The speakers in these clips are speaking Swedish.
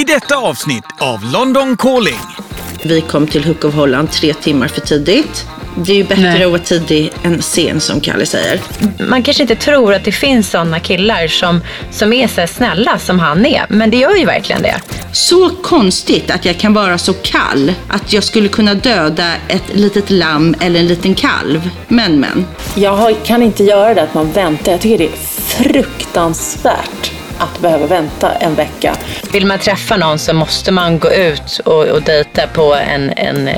i detta avsnitt av London Calling. Vi kom till Hook of Holland tre timmar för tidigt. Det är ju bättre Nej. att vara tidig än sen som Kalle säger. Man kanske inte tror att det finns sådana killar som, som är så snälla som han är, men det gör ju verkligen det. Så konstigt att jag kan vara så kall att jag skulle kunna döda ett litet lamm eller en liten kalv. Men men. Jag kan inte göra det att man väntar. Jag tycker det är fruktansvärt att behöva vänta en vecka. Vill man träffa någon så måste man gå ut och, och dejta på en, en eh,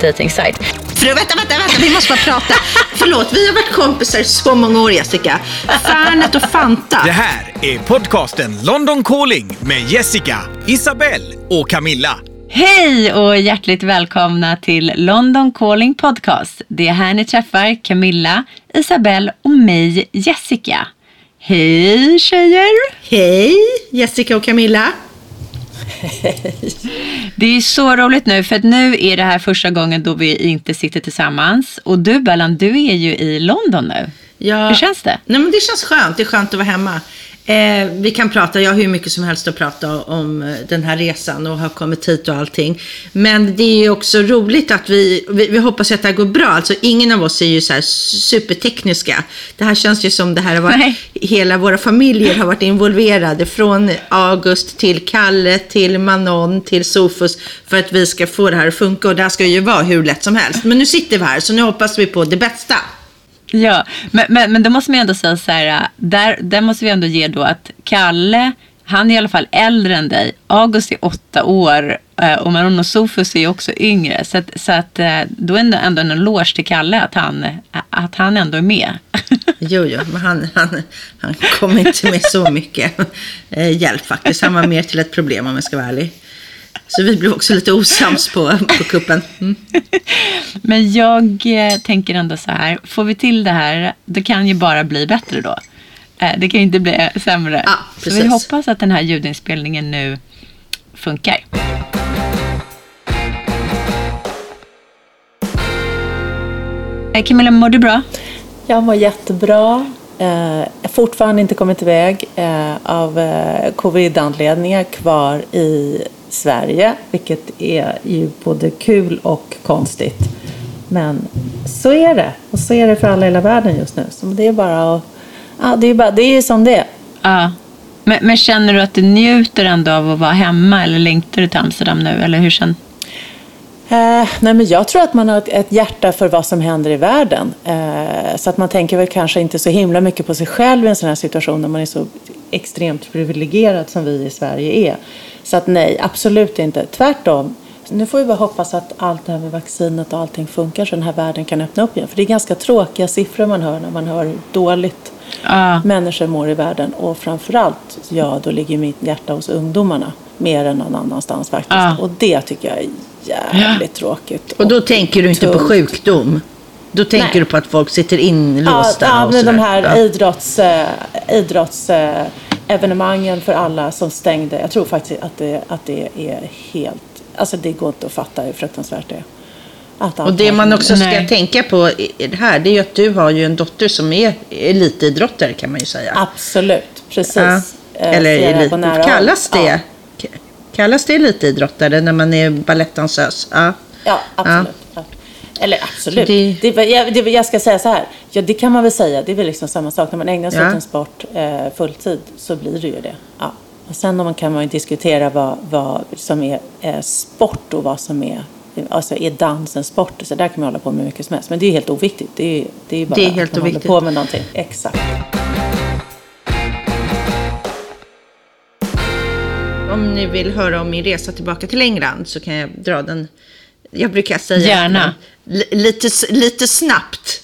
dejtingsajt. För, vänta, vänta, vänta, vi måste bara prata. Förlåt, vi har varit kompisar så många år Jessica. Fanet och Fanta. Det här är podcasten London Calling med Jessica, Isabelle och Camilla. Hej och hjärtligt välkomna till London Calling Podcast. Det är här ni träffar Camilla, Isabelle och mig, Jessica. Hej tjejer! Hej Jessica och Camilla. Det är så roligt nu för att nu är det här första gången då vi inte sitter tillsammans. Och du Bellan, du är ju i London nu. Ja, Hur känns det? Nej, men det känns skönt. Det är skönt att vara hemma. Eh, vi kan prata, jag har hur mycket som helst att prata om eh, den här resan och har kommit hit och allting. Men det är också roligt att vi, vi, vi hoppas att det här går bra. Alltså ingen av oss är ju så här supertekniska. Det här känns ju som det här har varit, Nej. hela våra familjer har varit involverade. Från August till Kalle, till Manon, till Sofus. För att vi ska få det här att funka. Och det här ska ju vara hur lätt som helst. Men nu sitter vi här, så nu hoppas vi på det bästa. Ja, men, men, men då måste man ändå säga så här, äh, där, där måste vi ändå ge då att Kalle, han är i alla fall äldre än dig. August är åtta år äh, och Maron och Sofus är också yngre. Så, att, så att äh, då är det ändå en eloge till Kalle att han, att han ändå är med. Jo, jo, men han, han, han kom inte med så mycket hjälp faktiskt. Han var mer till ett problem om jag ska vara ärlig. Så vi blev också lite osams på, på kuppen. Mm. Men jag eh, tänker ändå så här, får vi till det här, det kan ju bara bli bättre då. Eh, det kan ju inte bli sämre. Ja, så vi hoppas att den här ljudinspelningen nu funkar. Eh, Camilla, mår du bra? Jag mår jättebra. Eh, jag har fortfarande inte kommit iväg eh, av eh, covid-anledningar kvar i Sverige, vilket är ju både kul och konstigt. Men så är det. Och så är det för alla i hela världen just nu. Så det är bara att... Ja, det är, bara, det är som det är. Ja. Men, men känner du att du njuter ändå av att vara hemma eller längtar du till Amsterdam nu? Eller hur känner Eh, nej men jag tror att man har ett, ett hjärta för vad som händer i världen. Eh, så att man tänker väl kanske inte så himla mycket på sig själv i en sån här situation när man är så extremt privilegierad som vi i Sverige är. Så att nej, absolut inte. Tvärtom. Nu får vi bara hoppas att allt det här med vaccinet och allting funkar så den här världen kan öppna upp igen. För det är ganska tråkiga siffror man hör när man hör hur dåligt Ja. människor mår i världen. Och framförallt, ja, då ligger mitt hjärta hos ungdomarna. Mer än någon annanstans faktiskt. Ja. Och det tycker jag är jävligt tråkigt. Och då tänker du inte på tungt. sjukdom? Då tänker Nej. du på att folk sitter Ja, inlåsta ja och men de här Ja. idrotts, eh, idrotts eh, evenemangen för alla som stängde. Jag tror faktiskt att det, att det är helt... Alltså det går inte att fatta hur fruktansvärt det är. Att allt Och det man också ska Nej. tänka på här, det är ju att du har ju en dotter som är elitidrottare kan man ju säga. Absolut, precis. Ja. Eh, Eller elit. Kallas det, Ja. kallas det elitidrottare när man är balettdansös? Ja. Ja, absolut. Eller absolut. Det- Det... jag, det, jag ska säga så här. Ja, det kan man väl säga. Det är väl liksom samma sak. När man ägnar sig Ja. åt en sport eh, fulltid så blir det ju det. Ja. Och sen om man kan man ju diskutera vad, vad som är eh, sport och vad som är Alltså är dans en sport? Så där kan man hålla på med mycket som helst. Men det är helt oviktigt. Det är, det är bara Det är helt att man oviktigt. håller på med någonting. Exakt. Om ni vill höra om min resa tillbaka till England så kan jag dra den. Jag brukar säga Gärna. li- lite, lite snabbt.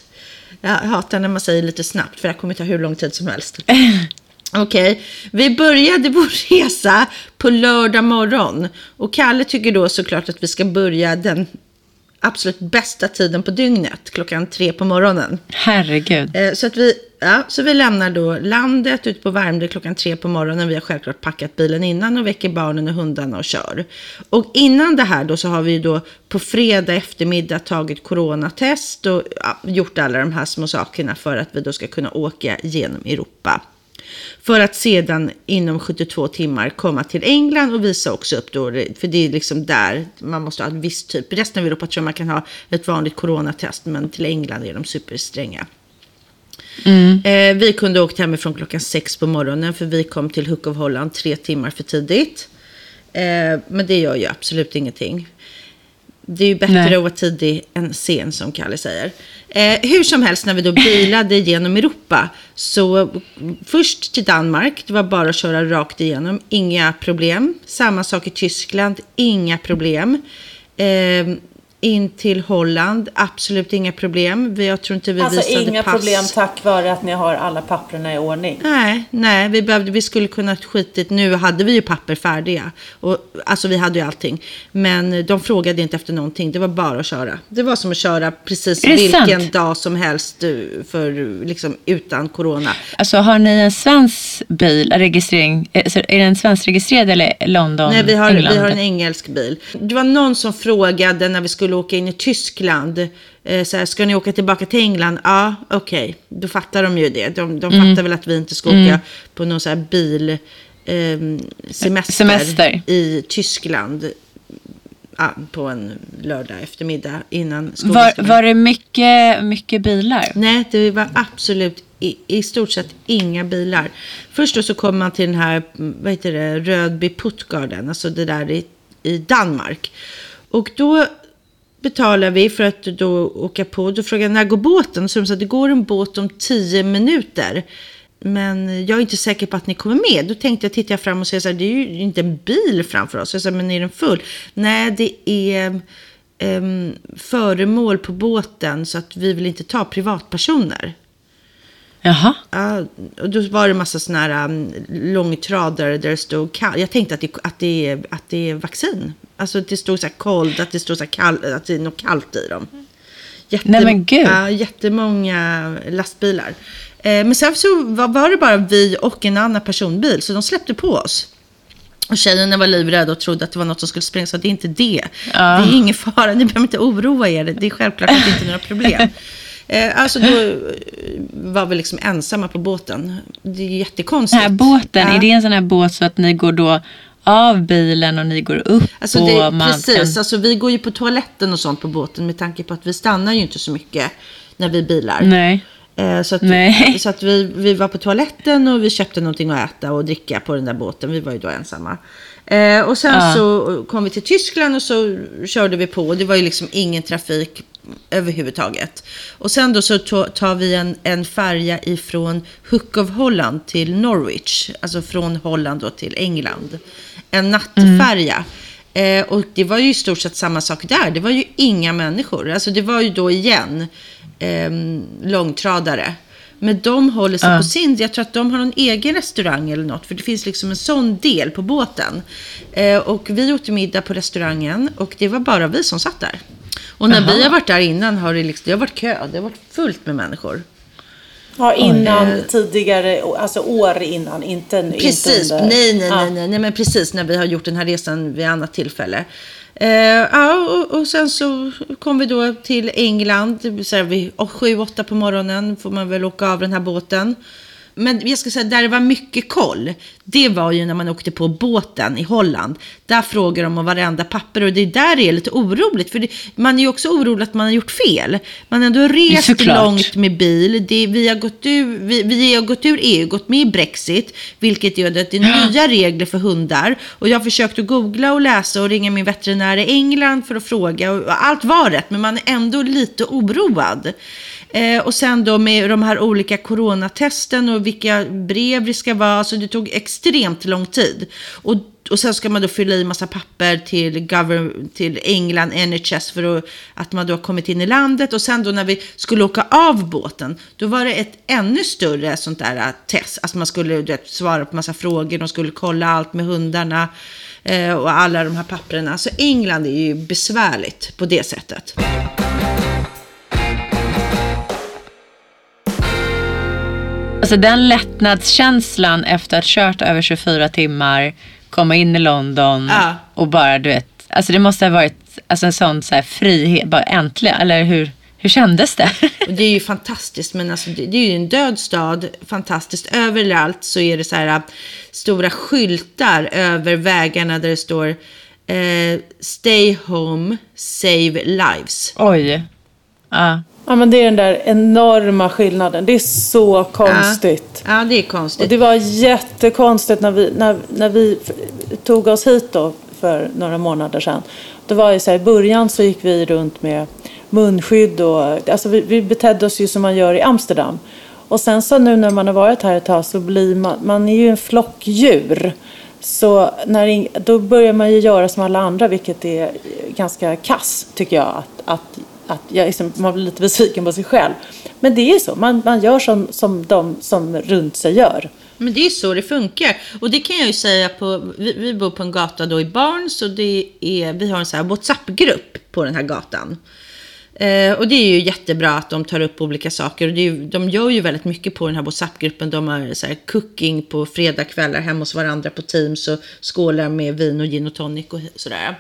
Jag hatar när man säger lite snabbt för det kommer ta hur lång tid som helst. Okej, vi började vår resa på lördag morgon. Och Kalle tycker då såklart att vi ska börja den absolut bästa tiden på dygnet, klockan tre på morgonen. Herregud. Eh, Så, att vi, ja, så vi lämnar då landet ute på Värmdö klockan tre på morgonen. Vi har självklart packat bilen innan och väcker barnen och hundarna och kör. Och innan det här då så har vi då på fredag eftermiddag tagit coronatest och ja, gjort alla de här små sakerna för att vi då ska kunna åka genom Europa. För att sedan inom 72 timmar komma till England och visa också upp då, för det är liksom där man måste ha en viss typ. Resten av Europa tror jag man kan ha ett vanligt coronatest, men till England är de superstränga. Eh, vi kunde åkt hemifrån klockan sex på morgonen för vi kom till Hook of Holland tre timmar för tidigt. Eh, men det gör ju absolut ingenting. Det är ju bättre Nej. att vara tidig än sen som Kalle säger. Eh, hur som helst när vi då bilade genom Europa så först till Danmark, det var bara att köra rakt igenom, inga problem. Samma sak i Tyskland, inga problem. Eh, in till Holland, absolut inga problem. Vi, jag tror inte vi Alltså visade inga pass. problem tack vare att ni har alla papperna i ordning. Nej, nej, vi, behövde, vi skulle kunna skitit. Nu hade vi ju papper färdiga. Och, alltså vi hade ju allting. Men de frågade inte efter någonting. Det var bara att köra. Det var som att köra precis vilken sant? dag som helst eh, för, liksom, utan corona. Alltså har ni en svensk bil, registrering, eh, är den svenskregistrerad eller London, Nej, vi har, England? vi har en engelsk bil. Det var någon som frågade när vi skulle åka in i Tyskland. Eh, så här, ska ni åka tillbaka till England? Ja, okej. Då fattar de ju det. De, de Mm. fattar väl att vi inte ska åka på någon så här bil... ehm, semester, Semester. i Tyskland ja, på en lördag eftermiddag innan skolan Var, var det mycket, mycket bilar? Nej, det var absolut i, i stort sett inga bilar. Först då så kom man till den här, mm, vad heter det, Rödby Puttgarden, alltså det där i, i Danmark. Och då betalar vi för att då åka på. Då frågade jag när går båten? Så de sa att det går en båt om tio minuter. Men jag är inte säker på att ni kommer med. Då tänkte jag, tittar jag fram och säger så här, det är ju inte en bil framför oss. Jag sa, men är den full? Nej, det är um, föremål på båten så att vi vill inte ta privatpersoner. Jaha. Ja, och då var det massa sådana här um, långtradare där det stod kall. Jag tänkte att det, att, det är, att det är vaccin. Alltså det stod så här cold, att det stod så här kall, att det är något kallt i dem. Jätte, Nej, men gud. Ja, jättemånga lastbilar. Eh, men sen så var, var det bara vi och en annan personbil, så de släppte på oss. Och tjejerna var livrädda och trodde att det var något som skulle sprängas. Det är inte det. Ja. Det är ingen fara. Ni behöver inte oroa er. Det är självklart att det inte är några problem. Eh, alltså då var vi liksom ensamma på båten. Det är Den jättekonstigt. här båten, Ja. är det en sån här båt så att ni går då av bilen och ni går upp Alltså och det, man precis, alltså vi går ju på toaletten och sånt på båten med tanke på att vi stannar ju inte så mycket när vi bilar. Nej. Eh, Så att, Nej. så att vi, vi var på toaletten och vi köpte någonting att äta och dricka på den där båten. Vi var ju då ensamma. Eh, och sen Ja. så kom vi till Tyskland och så körde vi på. Det var ju liksom ingen trafik överhuvudtaget. Och sen då så tar vi en, en färja ifrån Hook of Holland till Norwich. Alltså från Holland då till England. En nattfärja. Eh, och det var ju i stort sett samma sak där. Det var ju inga människor. Alltså det var ju då igen eh, långtradare. Men de håller sig på sin, jag tror att de har någon egen restaurang eller något. För det finns liksom en sån del på båten. Eh, och vi åt middag på restaurangen och det var bara vi som satt där. Och när vi har varit där innan har det, liksom, det har varit kö, det har varit fullt med människor. Ja, innan Eh. tidigare, alltså år innan, inte Precis, inte under. nej, nej, Ja. nej, nej, men precis när vi har gjort den här resan vid annat tillfälle. Eh, ja, och, och sen så kom vi då till England, så här vid sju, åtta på morgonen får man väl åka av den här båten. Men jag ska säga, där det var mycket koll, det var ju när man åkte på båten i Holland. Där frågar de om varenda papper och det är där det är lite oroligt. För det, man är ju också orolig att man har gjort fel. Man har ändå rest Såklart. långt med bil. Det, vi, har gått ur, vi, vi har gått ur EU, gått med i Brexit, vilket gör att det är nya regler för hundar. Och jag har försökt att googla och läsa och ringa min veterinär i England för att fråga. Och allt var rätt, men man är ändå lite oroad. Eh, och sen då med de här olika coronatesten och vilka brev det ska vara. Alltså det tog extremt lång tid. Och, och sen ska man då fylla i massa papper till, till England, NHS, för att, att man då har kommit in i landet. Och sen då när vi skulle åka av båten, då var det ett ännu större sånt där äh, test. Alltså man skulle vet, svara på massa frågor, de skulle kolla allt med hundarna eh, och alla de här papperna. Så England är ju besvärligt på det sättet. Alltså den lättnadskänslan efter att kört över 24 timmar, komma in i London Ja. och bara du vet, alltså det måste ha varit alltså en sån så här frihet, bara äntligen, eller hur, Hur kändes det? Och det är ju fantastiskt, men alltså, det, det är ju en död stad. Fantastiskt. Överallt så är det så här äh, stora skyltar över vägarna där det står eh, Stay home, save lives. Oj. Ja. Ja, men det är den där enorma skillnaden. Det är så konstigt. Ja, det är Och konstigt. det var jättekonstigt när vi, när, när vi tog oss hit då för några månader sedan. Det var ju så här, I början så gick vi runt med munskydd och alltså vi, vi betedde oss ju som man gör i Amsterdam. Och sen så nu när man har varit här ett tag så blir man, man är ju en flock djur. Så när, då börjar man ju göra som alla andra vilket är ganska kass tycker jag. Att, att, att jag liksom, man blir lite besviken på sig själv. Men det är ju så, man, man gör som, som de som runt sig gör. Men det är så det funkar. Och det kan jag ju säga på, vi, vi bor på en gata då i Barns. och det är, vi har en så här WhatsApp-grupp på den här gatan. Eh, och det är ju jättebra att de tar upp olika saker. Och det är ju, de gör ju väldigt mycket på den här WhatsApp-gruppen. De har så här cooking på fredagkvällar hemma hos varandra på Teams och skålar med vin och gin och tonic och sådär.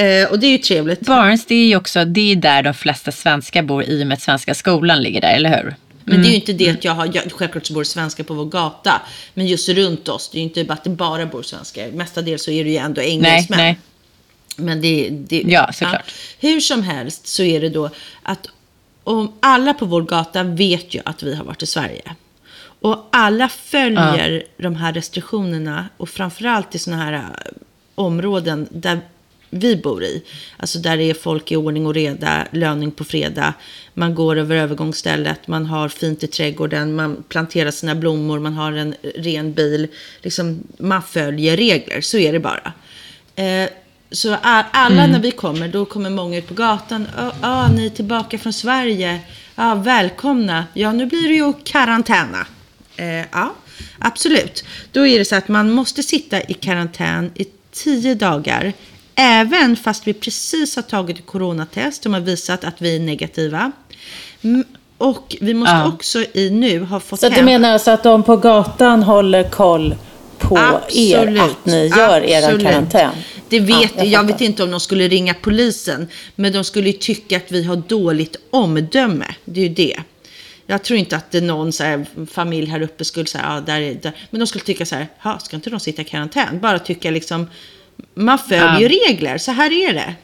Eh, och det är ju trevligt. Barnes, det är ju också det är där de flesta svenskar bor i och med att Svenska skolan ligger där, eller hur? Men det är ju inte det att jag har, jag, självklart så bor svenskar på vår gata. Men just runt oss, det är ju inte bara att det bara bor svenskar. Mestadels så är det ju ändå Nej, engelsmän. nej. Men det, det, Ja, såklart. Hur som helst så är det då att om alla på vår gata vet ju att vi har varit i Sverige. Och alla följer de här restriktionerna och framförallt i sådana här äh, områden där vi bor i. Alltså där det är folk i ordning och reda, löning på fredag. Man går över övergångsstället, man har fint i trädgården, man planterar sina blommor, man har en ren bil. Liksom, man följer regler, så är det bara. Eh, så alla när vi kommer, då kommer många ut på gatan. Ja, ah, ni är tillbaka från Sverige. Ja, välkomna. Ja, nu blir det ju karantäna. Eh, ja, absolut. Då är det så att man måste sitta i karantän i tio dagar. Även fast vi precis har tagit ett coronatest som har visat att vi är negativa. Och vi måste Ja. också i nu ha fått Så att du hem... menar alltså att de på gatan håller koll på er, att ni gör er Absolut. karantän? Det vet Ja, jag. jag vet inte om de skulle ringa polisen. Men de skulle ju tycka att vi har dåligt omdöme. Det är ju det. Jag tror inte att det någon så här, familj här uppe skulle säga, ja, där, är- där. Men de skulle tycka så här, "Ha, ska inte de sitta i karantän? Bara tycka liksom, man följer ju regler, så här är det.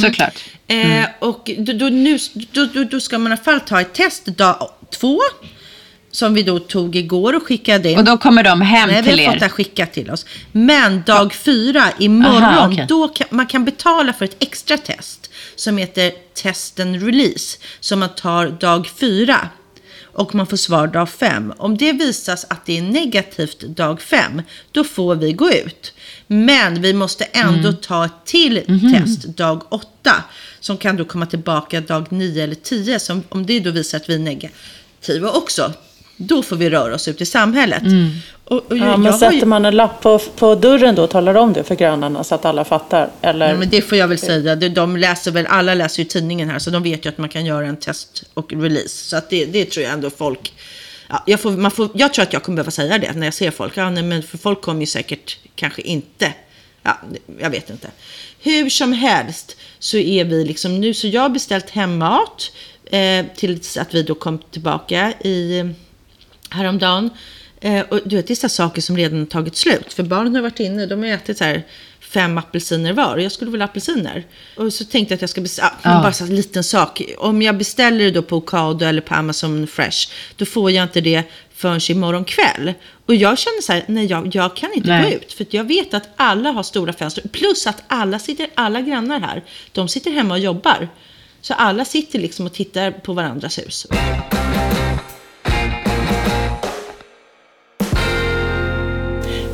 Såklart. Eh, och då, då, nu, då, då, då ska man i alla fall ta ett test dag två. Som vi då tog igår och skickade in. Och då kommer de hem Nej, vi till har fått det er? skickat till oss. Men dag fyra, imorgon, Aha, okej. då kan, man kan betala för ett extra test som heter test and release. Som man tar dag fyra och man får svar dag fem. Om det visas att det är negativt dag fem, då får vi gå ut. Men vi måste ändå Mm. ta ett till Mhm. test dag åtta som kan då komma tillbaka dag nio eller tio. Som, om det då visar att vi är negativa också, då får vi röra oss ut i samhället. Mm. Och, och Ja, jag men har ju- sätter man en lapp på, på dörren då och talar om det för grannarna så att alla fattar? Eller? Ja, men det får jag väl säga. De- De läser väl, alla läser ju tidningen här, så de vet ju att man kan göra en test och release. Så att det, det tror jag ändå folk... Ja, jag, får, man får, jag tror att jag kommer behöva säga det när jag ser folk. Ja, nej, men för folk kommer ju säkert kanske inte... Ja, jag vet inte. Hur som helst så är vi liksom nu, så jag har beställt hemmat eh, tills att vi då kom tillbaka i eh, häromdagen. Eh, och du vet, det är så saker som redan har tagit slut. För barnen har varit inne, de har ätit så här fem apelsiner var. Jag skulle vilja ha apelsiner. Och så tänkte jag att jag ska beställa, Ja. bara så här liten sak. Om jag beställer det då på Ocado eller på Amazon Fresh, då får jag inte det förrän imorgon kväll. Och jag känner så här, nej jag, jag kan inte Nej. gå ut. För jag vet att alla har stora fönster. Plus att alla, sitter, alla grannar här, de sitter hemma och jobbar. Så alla sitter liksom och tittar på varandras hus.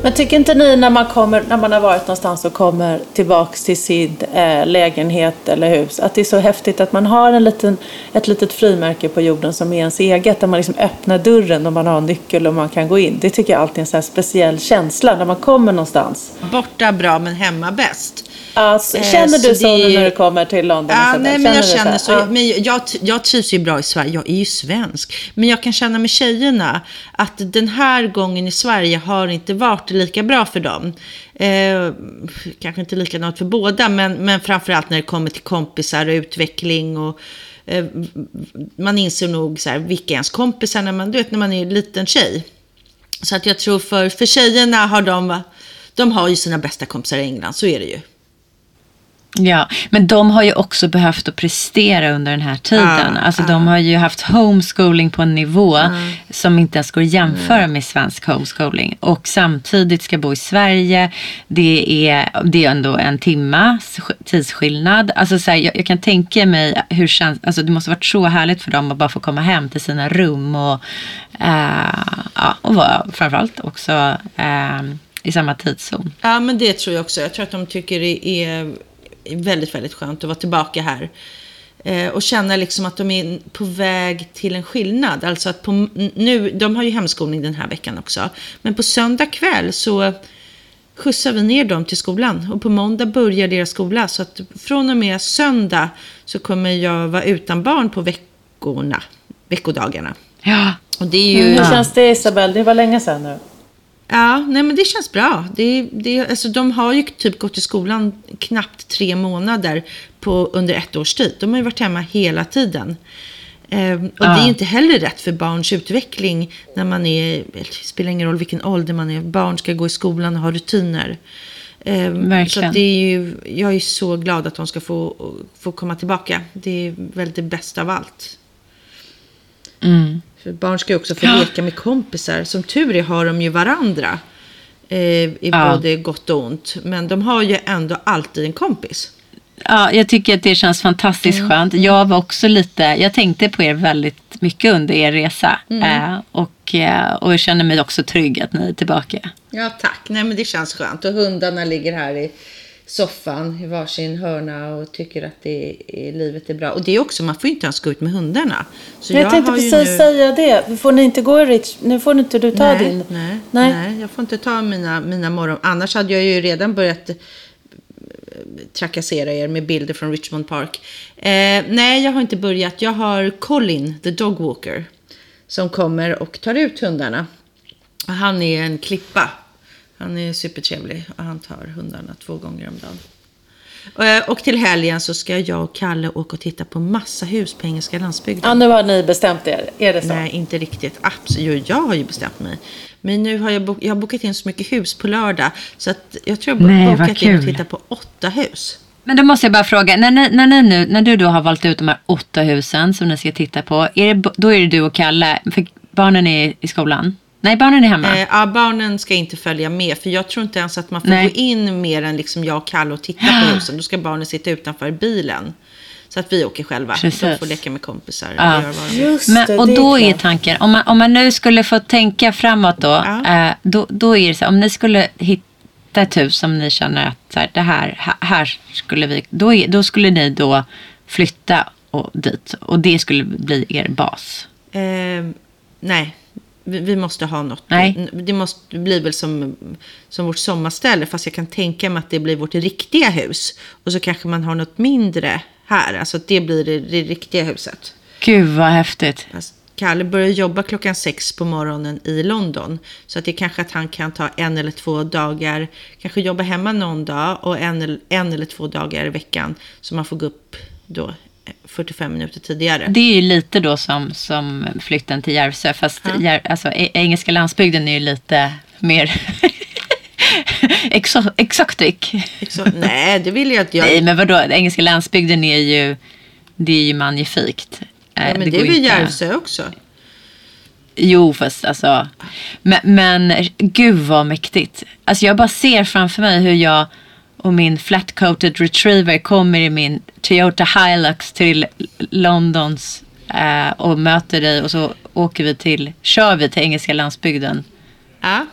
Men tycker inte ni när man, kommer, när man har varit någonstans och kommer tillbaks till sin eh, lägenhet eller hus att det är så häftigt att man har en liten, ett litet frimärke på jorden som är ens eget där man liksom öppnar dörren och man har en nyckel och man kan gå in. Det tycker jag alltid är en så här speciell känsla när man kommer någonstans. Borta bra men hemma bäst. Ja, så- Eh, känner du så det när du kommer till London? Ja, nej, men jag du känner så. Ja. Men jag, jag trivs ju bra i Sverige. Jag är ju svensk. Men jag kan känna med tjejerna att den här gången i Sverige har inte varit lika bra för dem. Eh, kanske inte likadant för båda, men, men framförallt när det kommer till kompisar och utveckling. Och, eh, man inser nog så här, vilka ens kompisar när man, du vet, när man är en liten tjej. Så att jag tror för, för tjejerna har de, de har ju sina bästa kompisar i England, så är det ju. Ja, men de har ju också behövt att prestera under den här tiden. Ja, alltså ja. de har ju haft homeschooling på en nivå som inte ens går att jämföra med svensk homeschooling. Och samtidigt ska bo i Sverige. Det är, det är ändå en timma tidsskillnad. Alltså så här, jag, jag kan tänka mig hur känns, alltså det måste varit så härligt för dem att bara få komma hem till sina rum och, eh, ja, och vara framförallt också eh, i samma tidszon. Ja, men det tror jag också. Jag tror att de tycker det är väldigt, väldigt skönt att vara tillbaka här. Eh, och känna liksom att de är på väg till en skillnad. Alltså att på, nu, de har ju hemskolning den här veckan också. Men på söndag kväll så skjutsar vi ner dem till skolan. Och på måndag börjar deras skola. Så att från och med söndag så kommer jag vara utan barn på veckorna, veckodagarna. Ja, Och det är ju... Hur känns det Isabel? Det var länge sedan nu. Ja, nej men det känns bra. Det, det, alltså, de har ju typ gått i skolan knappt tre månader på, under ett års tid. De har ju varit hemma hela tiden. Ehm, och det är Ja. ju inte heller rätt för barns utveckling när man är, det spelar ingen roll vilken ålder man är, barn ska gå i skolan och ha rutiner. Ehm, så Verkligen. att det är ju, jag är så glad att de ska få, få komma tillbaka. Det är väl det bästa av allt. mm. För barn ska ju också få leka med kompisar. Som tur är har de ju varandra. Eh, I Ja. både gott och ont. Men de har ju ändå alltid en kompis. Ja, jag tycker att det känns fantastiskt Mm. skönt. Jag var också lite, jag tänkte på er väldigt mycket under er resa. Mm. Eh, och, eh, och jag känner mig också trygg att ni är tillbaka. Ja, tack. Nej, men det känns skönt. Och hundarna ligger här i soffan i varsin hörna och tycker att det är, livet är bra. Och det är också, man får inte ens gå ut med hundarna. Så jag tänkte har ju precis nu- säga det. Får ni inte gå i Rich? Nu får inte du ta nej, din. Nej, Nej. nej. jag får inte ta mina, mina morgon... Annars hade jag ju redan börjat eh, trakassera er med bilder från Richmond Park. Eh, nej, jag har inte börjat. Jag har Colin, the dog walker, som kommer och tar ut hundarna. Han är en klippa. Han är supertrevlig och han tar hundarna två gånger om dagen. Eh, Och till helgen så ska jag och Kalle åka och titta på massa hus på engelska landsbygden. Ja, nu har ni bestämt er. Är det så? Nej, inte riktigt. Absolut, jag har ju bestämt mig. Men nu har jag, bok- jag har bokat in så mycket hus på lördag. Så att jag tror jag har bokat in och tittat på åtta hus. Men då måste jag bara fråga, när, ni, när, ni nu, när du då har valt ut de här åtta husen som ni ska titta på, är det, då är det du och Kalle, för barnen är i skolan? Nej, barnen är hemma. Eh, ja, barnen ska inte följa med. För jag tror inte ens att man får Nej. gå in mer än liksom jag och Kalle och titta på husen. Då ska barnen sitta utanför bilen. Så att vi åker själva. De Precis. får leka med kompisar. och Ja. de. Just det, Men, och då är tanken, om man, om man nu skulle få tänka framåt då, Ja. eh, då, då är det så om ni skulle hitta ett hus som ni känner att så här, det här, här- här skulle vi, då, är, då skulle ni då flytta och, dit och det skulle bli er bas. Eh, nej, vi, vi måste ha något. Nej. Det måste bli väl som, som vårt sommarställe. Fast jag kan tänka mig att det blir vårt riktiga hus. Och så kanske man har något mindre här. Alltså att det blir det, det riktiga huset. Gud vad häftigt. Fast Kalle börjar jobba klockan sex på morgonen i London. Så att det är kanske att han kan ta en eller två dagar. Kanske jobba hemma någon dag och en, eller- en eller två dagar i veckan. Så man får gå upp då 45 minuter tidigare. Det är ju lite då som, som flytten till Järvsö. Fast Jär, alltså, e- engelska landsbygden är ju lite mer exo, exotic. Nej, det vill jag att jag... Nej, men vadå? Engelska landsbygden är ju, det är ju magnifikt. Eh, Ja, men det, går är väl inte- Järvsö också? Jo, fast alltså. Men, men gud vad mäktigt. Alltså jag bara ser framför mig hur jag och min flat-coated retriever kommer i min Toyota Hilux till Londons eh, och möter dig och så åker vi till, kör vi till engelska landsbygden Ja.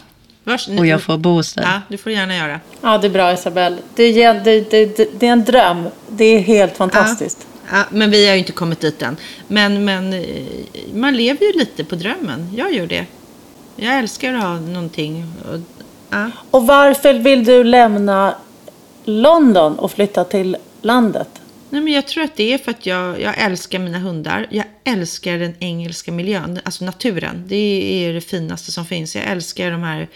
Vars, och jag får bo hos dig. Ja, du får gärna göra. Ja, det är bra Isabel. Det är, det, det, det, det är en dröm. Det är helt fantastiskt. Ja, men vi har ju inte kommit dit än. Men, men eh, man lever ju lite på drömmen. Jag gör det. Jag älskar att ha någonting. Ja. Och varför vill du lämna London och flytta till landet? Nej, men jag tror att det är för att jag, jag älskar mina hundar. Jag älskar den engelska miljön, alltså naturen. Det är det finaste som finns. Jag älskar de här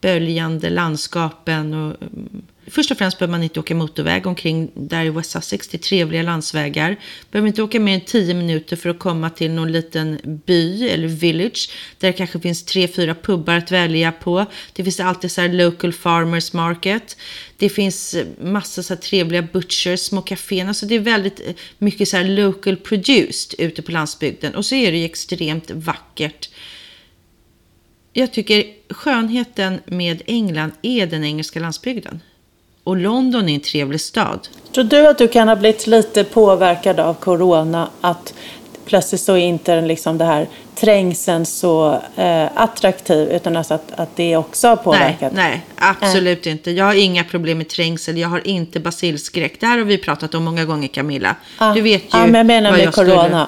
böljande landskapen. Och, um, först och främst behöver man inte åka motorväg omkring där i West Sussex. Det är trevliga landsvägar. Behöver inte åka mer än tio minuter för att komma till någon liten by eller village. Där det kanske finns tre, fyra pubbar att välja på. Det finns alltid så här local farmers market. Det finns massa så här trevliga butchers, små kaféer. Alltså det är väldigt eh, mycket så här local produced ute på landsbygden. Och så är det ju extremt vackert jag tycker skönheten med England är den engelska landsbygden. Och London är en trevlig stad. Tror du att du kan ha blivit lite påverkad av corona? Att plötsligt så är inte liksom det här trängseln så eh, attraktiv utan alltså att, att det också har påverkat? Nej, nej absolut äh. inte. Jag har inga problem med trängsel. Jag har inte basilskräck. Det här har vi pratat om många gånger Camilla. Ah, du vet ju ja, men jag menar med jag corona. Skulle...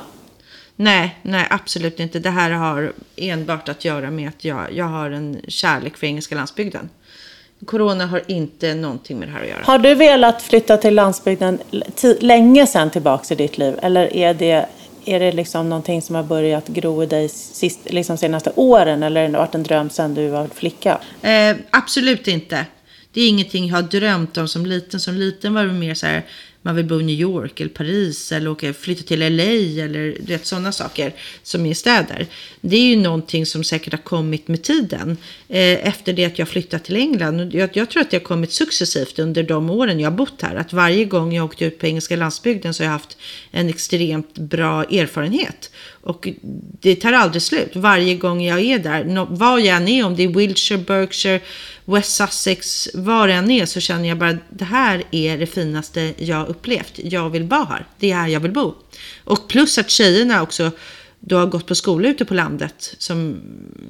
Nej, nej, absolut inte. Det här har enbart att göra med att jag, jag har en kärlek för engelska landsbygden. Corona har inte någonting med det här att göra. Har du velat flytta till landsbygden länge sedan tillbaka i ditt liv? Eller är det, är det liksom någonting som har börjat gro i dig sist, liksom senaste åren? Eller har det varit en dröm sedan du var flicka? Eh, absolut inte. Det är ingenting jag har drömt om som liten. Som liten var det mer så här, man vill bo i New York eller Paris eller åka, flytta till LA eller vet, sådana saker som är städer. Det är ju någonting som säkert har kommit med tiden eh, efter det att jag flyttat till England. Jag, jag, tror att det har kommit successivt under de åren jag har bott här. Att varje gång jag åkt ut på engelska landsbygden så har jag haft en extremt bra erfarenhet. Och det tar aldrig slut. Varje gång jag är där, vad jag än är, om det är Wiltshire, Berkshire, West Sussex, var jag än är så känner jag bara det här är det finaste jag upplevt. Jag vill vara här. Det är här jag vill bo. Och plus att tjejerna också då har gått på skola ute på landet som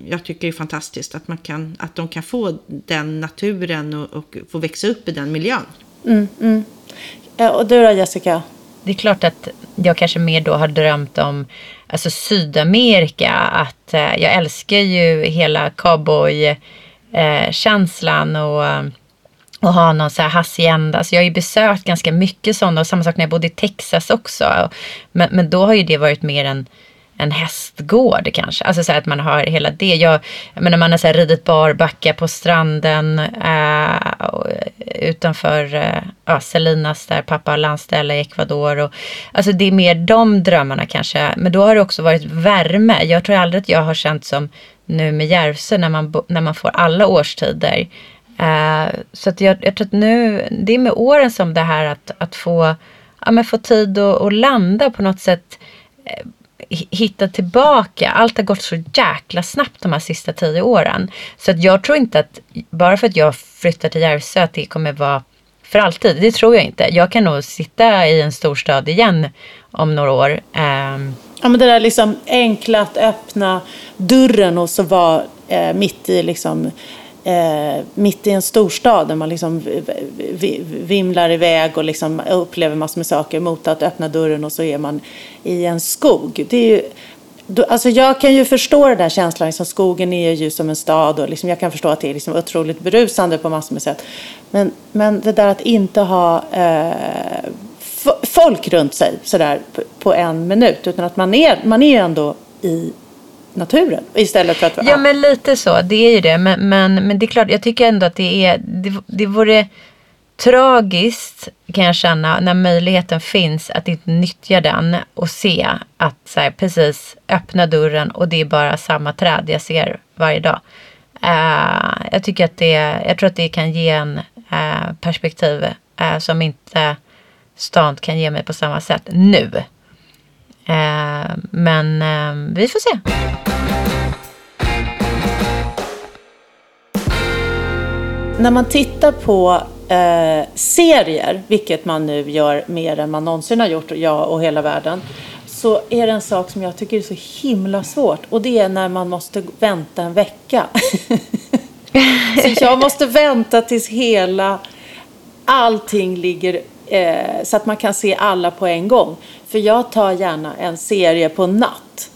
jag tycker är fantastiskt. Att, man kan, att de kan få den naturen och, och få växa upp i den miljön. Mm, mm. Och du då Jessica? Det är klart att jag kanske mer då har drömt om alltså Sydamerika. Att eh, jag älskar ju hela cowboy-känslan eh, och och ha någon så här hacienda. Så alltså, jag har ju besökt ganska mycket sådana och samma sak när jag bodde i Texas också. Men, men då har ju det varit mer en, en hästgård kanske. Alltså så att man har hela det. Jag, jag menar man har så här ridit barbacka på stranden eh, eh, utanför eh, ja, Salinas där pappa har landställe i Ecuador. Och, alltså det är mer de drömmarna kanske. Men då har det också varit värme. Jag tror aldrig att jag har känt som nu med Järvsö när man, när man får alla årstider. Eh, så att jag, jag tror att nu, det är med åren som det här att, att få, ja, men få tid att, att landa på något sätt eh, hitta tillbaka. Allt har gått så jäkla snabbt de här sista tio åren. Så att jag tror inte att bara för att jag flyttar till Järvsö att det kommer vara för alltid. Det tror jag inte. Jag kan nog sitta i en storstad igen om några år. Um, ja men det där liksom enkla att öppna dörren och så vara eh, mitt i liksom eh, mitt i en storstad där man liksom vimlar iväg och liksom upplever massor med saker mot att öppna dörren och så är man i en skog. Det är ju, Alltså jag kan ju förstå den där känslan, liksom skogen är ju som en stad och liksom jag kan förstå att det är liksom otroligt berusande på massor med sätt. Men, men det där att inte ha eh, folk runt sig sådär på en minut, utan att man är, man är ändå i naturen istället för att... Ja, men lite så. Det är ju det. Men, men, men det är klart, jag tycker ändå att det är... Det, det vore tragiskt kan jag känna när möjligheten finns att inte nyttja den och se att så här, precis öppna dörren och det är bara samma träd jag ser varje dag. Uh, jag tycker att det, jag tror att det kan ge en uh, perspektiv uh, som inte stan kan ge mig på samma sätt nu. Eh, men eh, vi får se. När man tittar på eh, serier, vilket man nu gör mer än man någonsin har gjort, jag och hela världen, så är det en sak som jag tycker är så himla svårt och det är när man måste vänta en vecka. så jag måste vänta tills hela allting ligger eh, så att man kan se alla på en gång. För jag tar gärna en serie på natt.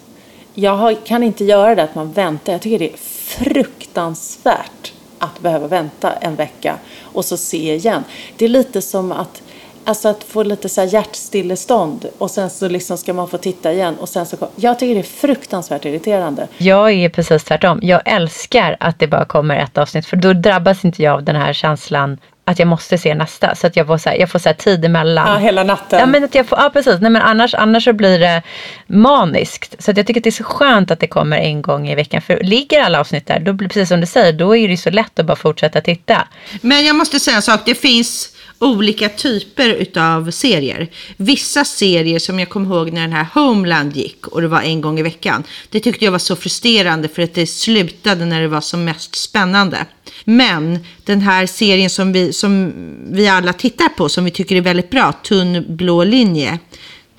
Jag har, kan inte göra det att man väntar. Jag tycker det är fruktansvärt att behöva vänta en vecka och så se igen. Det är lite som att Alltså att få lite så här hjärtstillestånd och sen så liksom ska man få titta igen och sen så Jag tycker det är fruktansvärt irriterande. Jag är precis tvärtom. Jag älskar att det bara kommer ett avsnitt för då drabbas inte jag av den här känslan att jag måste se nästa. Så att jag får, så här, jag får så här tid emellan. Ja, hela natten. Ja, men att jag får, ja precis. Nej, men annars, annars så blir det maniskt. Så att jag tycker att det är så skönt att det kommer en gång i veckan. För ligger alla avsnitt där, då blir precis som du säger, då är det så lätt att bara fortsätta titta. Men jag måste säga en sak. Det finns olika typer utav serier. Vissa serier som jag kommer ihåg när den här Homeland gick och det var en gång i veckan. Det tyckte jag var så frustrerande för att det slutade när det var som mest spännande. Men den här serien som vi, som vi alla tittar på, som vi tycker är väldigt bra, Tunn blå linje.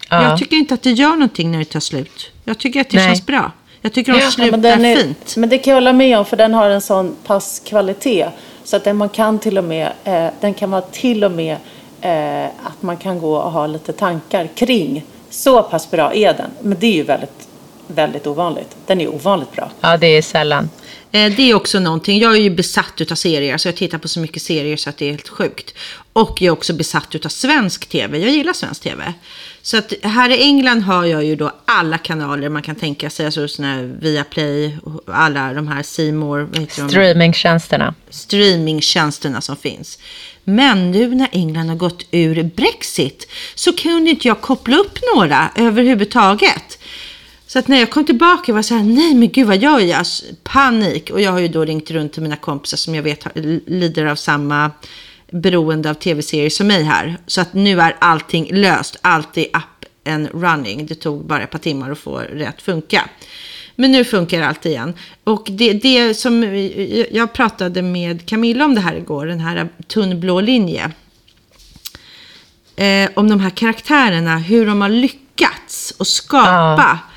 Ja. Jag tycker inte att det gör någonting när det tar slut. Jag tycker att det Nej. känns bra. Jag tycker de slutar ja, är, fint. Men det kan jag hålla med om, för den har en sån pass kvalitet. Så att den, man kan till och med, eh, den kan vara till och med eh, att man kan gå och ha lite tankar kring. Så pass bra är den. Men det är ju väldigt, väldigt ovanligt. Den är ovanligt bra. Ja, det är sällan. Eh, det är också någonting. Jag är ju besatt av serier, så jag tittar på så mycket serier så att det är helt sjukt. Och jag är också besatt av svensk tv. Jag gillar svensk tv. Så att här i England har jag ju då alla kanaler man kan tänka sig. Alltså såna här Viaplay, alla de här Seymour, Streamingtjänsterna. Streamingtjänsterna som finns. Men nu när England har gått ur Brexit så kunde inte jag koppla upp några överhuvudtaget. Så att när jag kom tillbaka var jag så här, nej men gud vad gör jag? Alltså, panik. Och jag har ju då ringt runt till mina kompisar som jag vet lider av samma beroende av tv-serier som mig här. Så att nu är allting löst. Allt är up and running. Det tog bara ett par timmar att få det att funka. Men nu funkar allt igen. Och det, det som eh, jag pratade med Camilla om det här igår, den här tunnblå linje. Eh, om de här karaktärerna, hur de har lyckats att skapa ah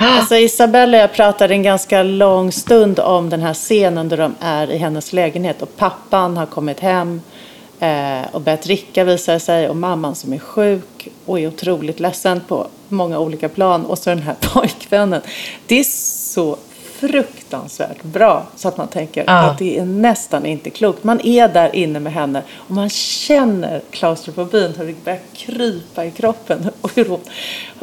Alltså Isabella och jag pratade en ganska lång stund om den här scenen där de är i hennes lägenhet och pappan har kommit hem eh, och börjat dricka visar sig och mamman som är sjuk och är otroligt ledsen på många olika plan och så den här pojkvännen. Det är så fruktansvärt bra så att man tänker ja. att det är nästan inte klokt. Man är där inne med henne och man känner klaustrofobin, hur det börjar krypa i kroppen och hur hon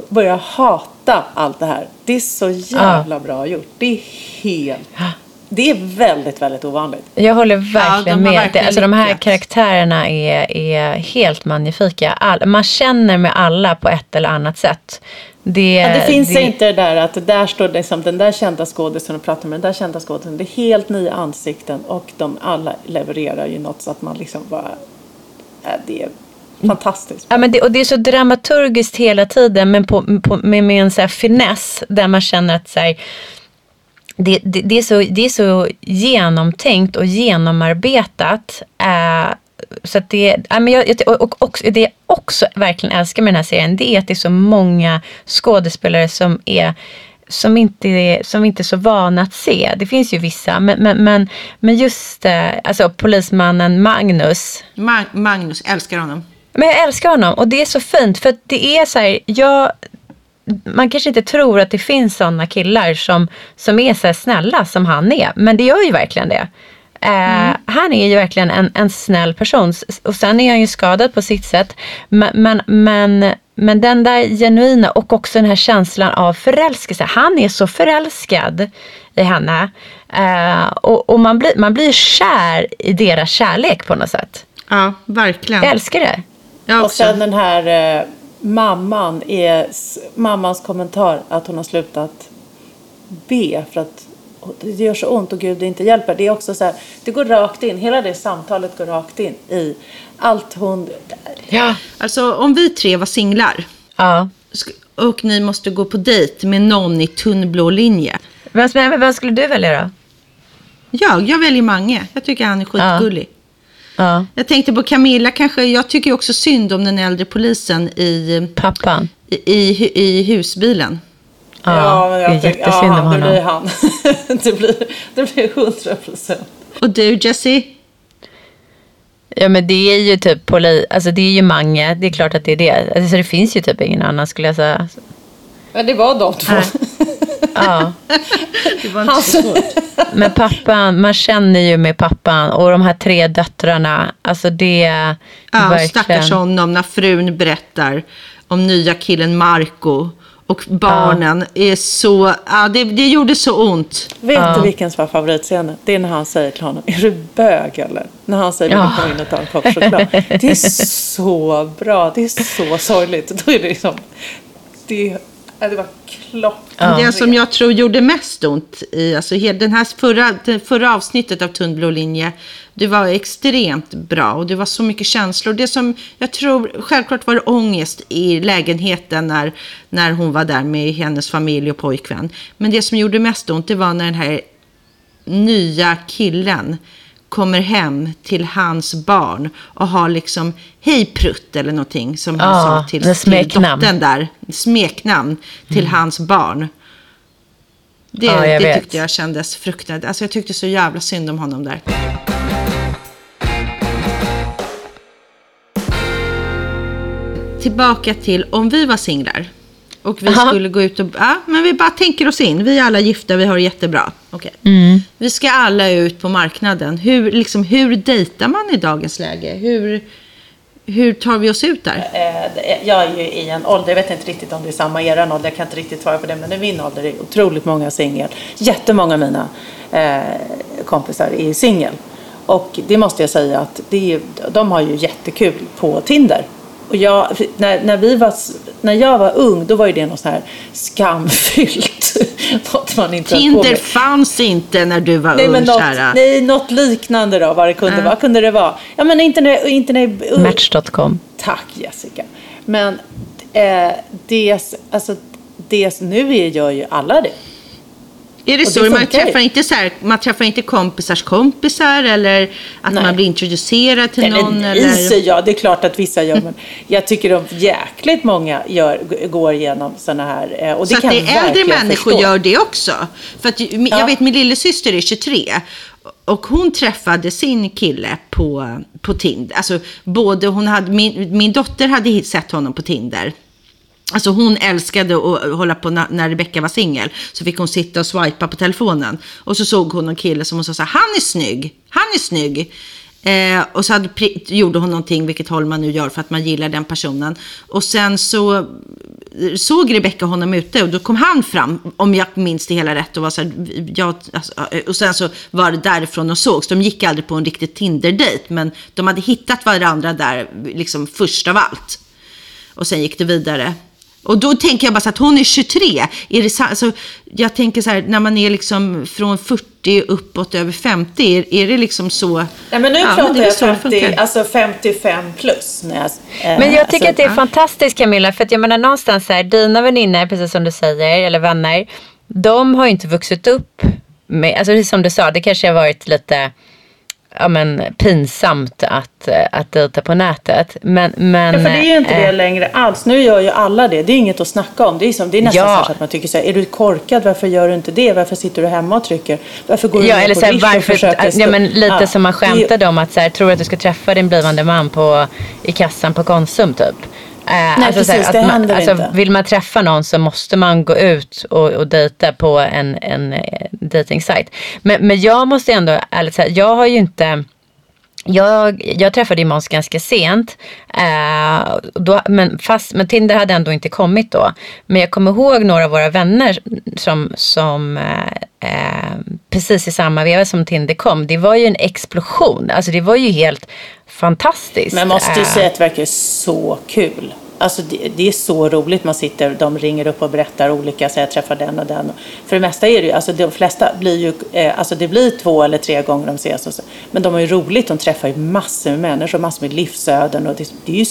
börjar hata allt det här. Det är så jävla ja. bra gjort. Det är helt det är väldigt, väldigt ovanligt. Jag håller verkligen ja, med. Verkligen alltså, de här karaktärerna är, är helt magnifika. All, man känner med alla på ett eller annat sätt. Det, ja, det finns det... inte det där att där står liksom, den där kända skådisen och pratar med den där kända skådisen. Det är helt nya ansikten och de alla levererar ju något så att man liksom bara... Äh, det är fantastiskt. Ja, men det, och det är så dramaturgiskt hela tiden men på, på, med, med en så här finess där man känner att så här, det, det, det, är så, det är så genomtänkt och genomarbetat. Eh, så att det, ja, men jag, och, och, det jag också verkligen älskar med den här serien det är att det är så många skådespelare som är som inte, som inte är så vana att se. Det finns ju vissa, men, men, men, men just eh, alltså, polismannen Magnus. Ma Magnus, älskar honom. Men jag älskar honom och det är så fint för det är så här, jag, man kanske inte tror att det finns sådana killar som, som är så snälla som han är, men det gör ju verkligen det. Eh, mm. han är ju verkligen en, en snäll person och sen är han ju skadad på sitt sätt. Men, men, men, men den där genuina och också den här känslan av förälskelse. Han är så förälskad i henne. Uh, och, och man, blir, man blir kär i deras kärlek på något sätt. Ja, verkligen. Jag älskar det. Jag och sen den här eh, mamman, är, mammans kommentar att hon har slutat be för att det gör så ont och Gud inte hjälper. Det är också så här, det går rakt in, hela det samtalet går rakt in i allt hon... Ja. Alltså om vi tre var singlar ja. och ni måste gå på dejt med någon i tunnblå linje. Vem, vem skulle du välja då? Jag, jag väljer Mange. Jag tycker han är skitgullig. Ja. ja. Jag tänkte på Camilla kanske. Jag tycker också synd om den äldre polisen i... Pappan? I, i, i husbilen. Ja, men jag det är jättesynd ja, om honom. Det blir han. det blir, det blir 100 procent. Och du, Jessie? Ja, men det är ju typ poli, alltså det är ju Mange. Det är klart att det är det. Alltså det finns ju typ ingen annan skulle jag säga. Ja, det var de två. Ja. Det var inte så svårt. Men pappan, man känner ju med pappan och de här tre döttrarna. Alltså det är Ja, verkligen... stackars honom när frun berättar om nya killen Marco. Och barnen är så, ja det, det gjorde så ont. Vet du vilken som var favoritscenen? Det är när han säger till honom, är du bög eller? När han säger, Ja. ja. kom in och ta en kopp choklad. Det är så bra, det är så sorgligt. Då är det liksom, det, ja, det var klockan. Det som jag tror gjorde mest ont i, alltså den här förra, det förra avsnittet av Tunn blå linje, det var extremt bra och det var så mycket känslor. Det som jag tror, självklart var det ångest i lägenheten när, när hon var där med hennes familj och pojkvän. Men det som gjorde mest ont, det var när den här nya killen kommer hem till hans barn och har liksom hej prutt eller någonting som han Ja, sa till, till dottern där. Smeknamn till hans barn. Det, Ja, det vet. tyckte jag kändes fruktansvärt. Alltså jag tyckte så jävla synd om honom där. Tillbaka till om vi var singlar. Och vi Aha. skulle gå ut och... Ja, men vi bara tänker oss in. Vi är alla gifta, vi har det jättebra. Okej. Mm. Vi ska alla ut på marknaden. Hur, liksom, hur dejtar man i dagens läge? Hur, hur tar vi oss ut där? Eh, det- Jag är ju i en ålder, jag vet inte riktigt om det är samma er ålder, jag kan inte riktigt svara på det, men i min ålder är otroligt många singel. Jättemånga av mina eh, kompisar är singel. Och det måste jag säga att det är, de har ju jättekul på Tinder. Och jag, när, när, vi var, när jag var ung, då var ju det något så här skamfyllt. något man inte Tinder fanns inte när du var Nej, ung, men något, kära. nej, något liknande då, vad det kunde vara. Vad kunde det vara? Ja, men inte när, inte när, Match.com. Tack Jessica. Men eh, det, alltså, det, nu är, gör ju alla det. Är det Och så? det man, träffar inte så här, man träffar inte kompisars kompisar eller att Nej. man blir introducerad till någon? Eller, Eller, i sig, ja, det är klart att vissa gör, men jag tycker de jäkligt många gör, går igenom sådana här. eh, Och det så att kan det jag är äldre människor förstå. gör det också. För att, jag Ja. vet min lillasyster är 23 och hon träffade sin kille på, på Tinder. Alltså, både hon hade, min, min dotter hade sett honom på Tinder. Alltså hon älskade att eh, hålla på när, när Rebecca var singel. Så fick hon sitta och swipa på telefonen. Och så såg hon en kille som hon sa så här, han är snygg, han är snygg. Eh, och så hade, gjorde hon någonting, vilket håll man nu gör för att man gillar den personen. Och sen så eh, såg Rebecca honom ute och då kom han fram, om jag minns det hela rätt, och var så här, jag, alltså, eh, och sen så var det därifrån de sågs. De gick aldrig på en riktig Tinder-dejt, men de hade hittat varandra där liksom först av allt. Och sen gick det vidare. Och då tänker jag bara så att hon är 23. Är det så, alltså, jag tänker så här, när man är liksom från 40 uppåt över 50, är, är det liksom så? Nej, men nu Ja, pratar jag så det 50, funkar. alltså 55 plus. När jag, eh, Men jag tycker alltså, att det är fantastiskt Camilla, för att jag menar någonstans så här, dina vänner, precis som du säger, eller vänner, de har ju inte vuxit upp med, alltså precis som du sa, det kanske har varit lite ja, men, pinsamt att, eh, att dejta på nätet. Men, men, Ja, för det är ju inte eh, det längre alls. Nu gör ju alla det. Det är inget att snacka om. Det är, som, det är nästan Ja. så att man tycker så här, är du korkad? Varför gör du inte det? Varför sitter du hemma och trycker? Varför går du Ja, eller på så här, varför, ja, men lite Ja, som man skämtade om att så här, tror att du ska träffa din blivande man på, i kassan på Konsum typ. Eh, Nej, så här, precis, att det man, händer alltså, inte. Vill man träffa någon så måste man gå ut och, och dejta på en, en eh, dating-sajt. Men, men jag måste ändå ärligt säga, jag har ju inte jag, jag träffade ju Måns ganska sent. Eh, då, men, fast, men Tinder hade ändå inte kommit då. Men jag kommer ihåg några av våra vänner som, som eh, eh, precis i samma veva som Tinder kom. Det var ju en explosion. Alltså det var ju helt fantastiskt. Men måste ju Eh, säga att det verkar så kul. Alltså det, det är så roligt. Man sitter, de ringer upp och berättar olika, så jag träffar den och den. För det mesta är det ju, alltså de flesta blir ju, eh, alltså det blir två eller tre gånger de ses. Och så. Men de har ju roligt, de träffar ju massor med människor, massor med livsöden. Och det, det är ju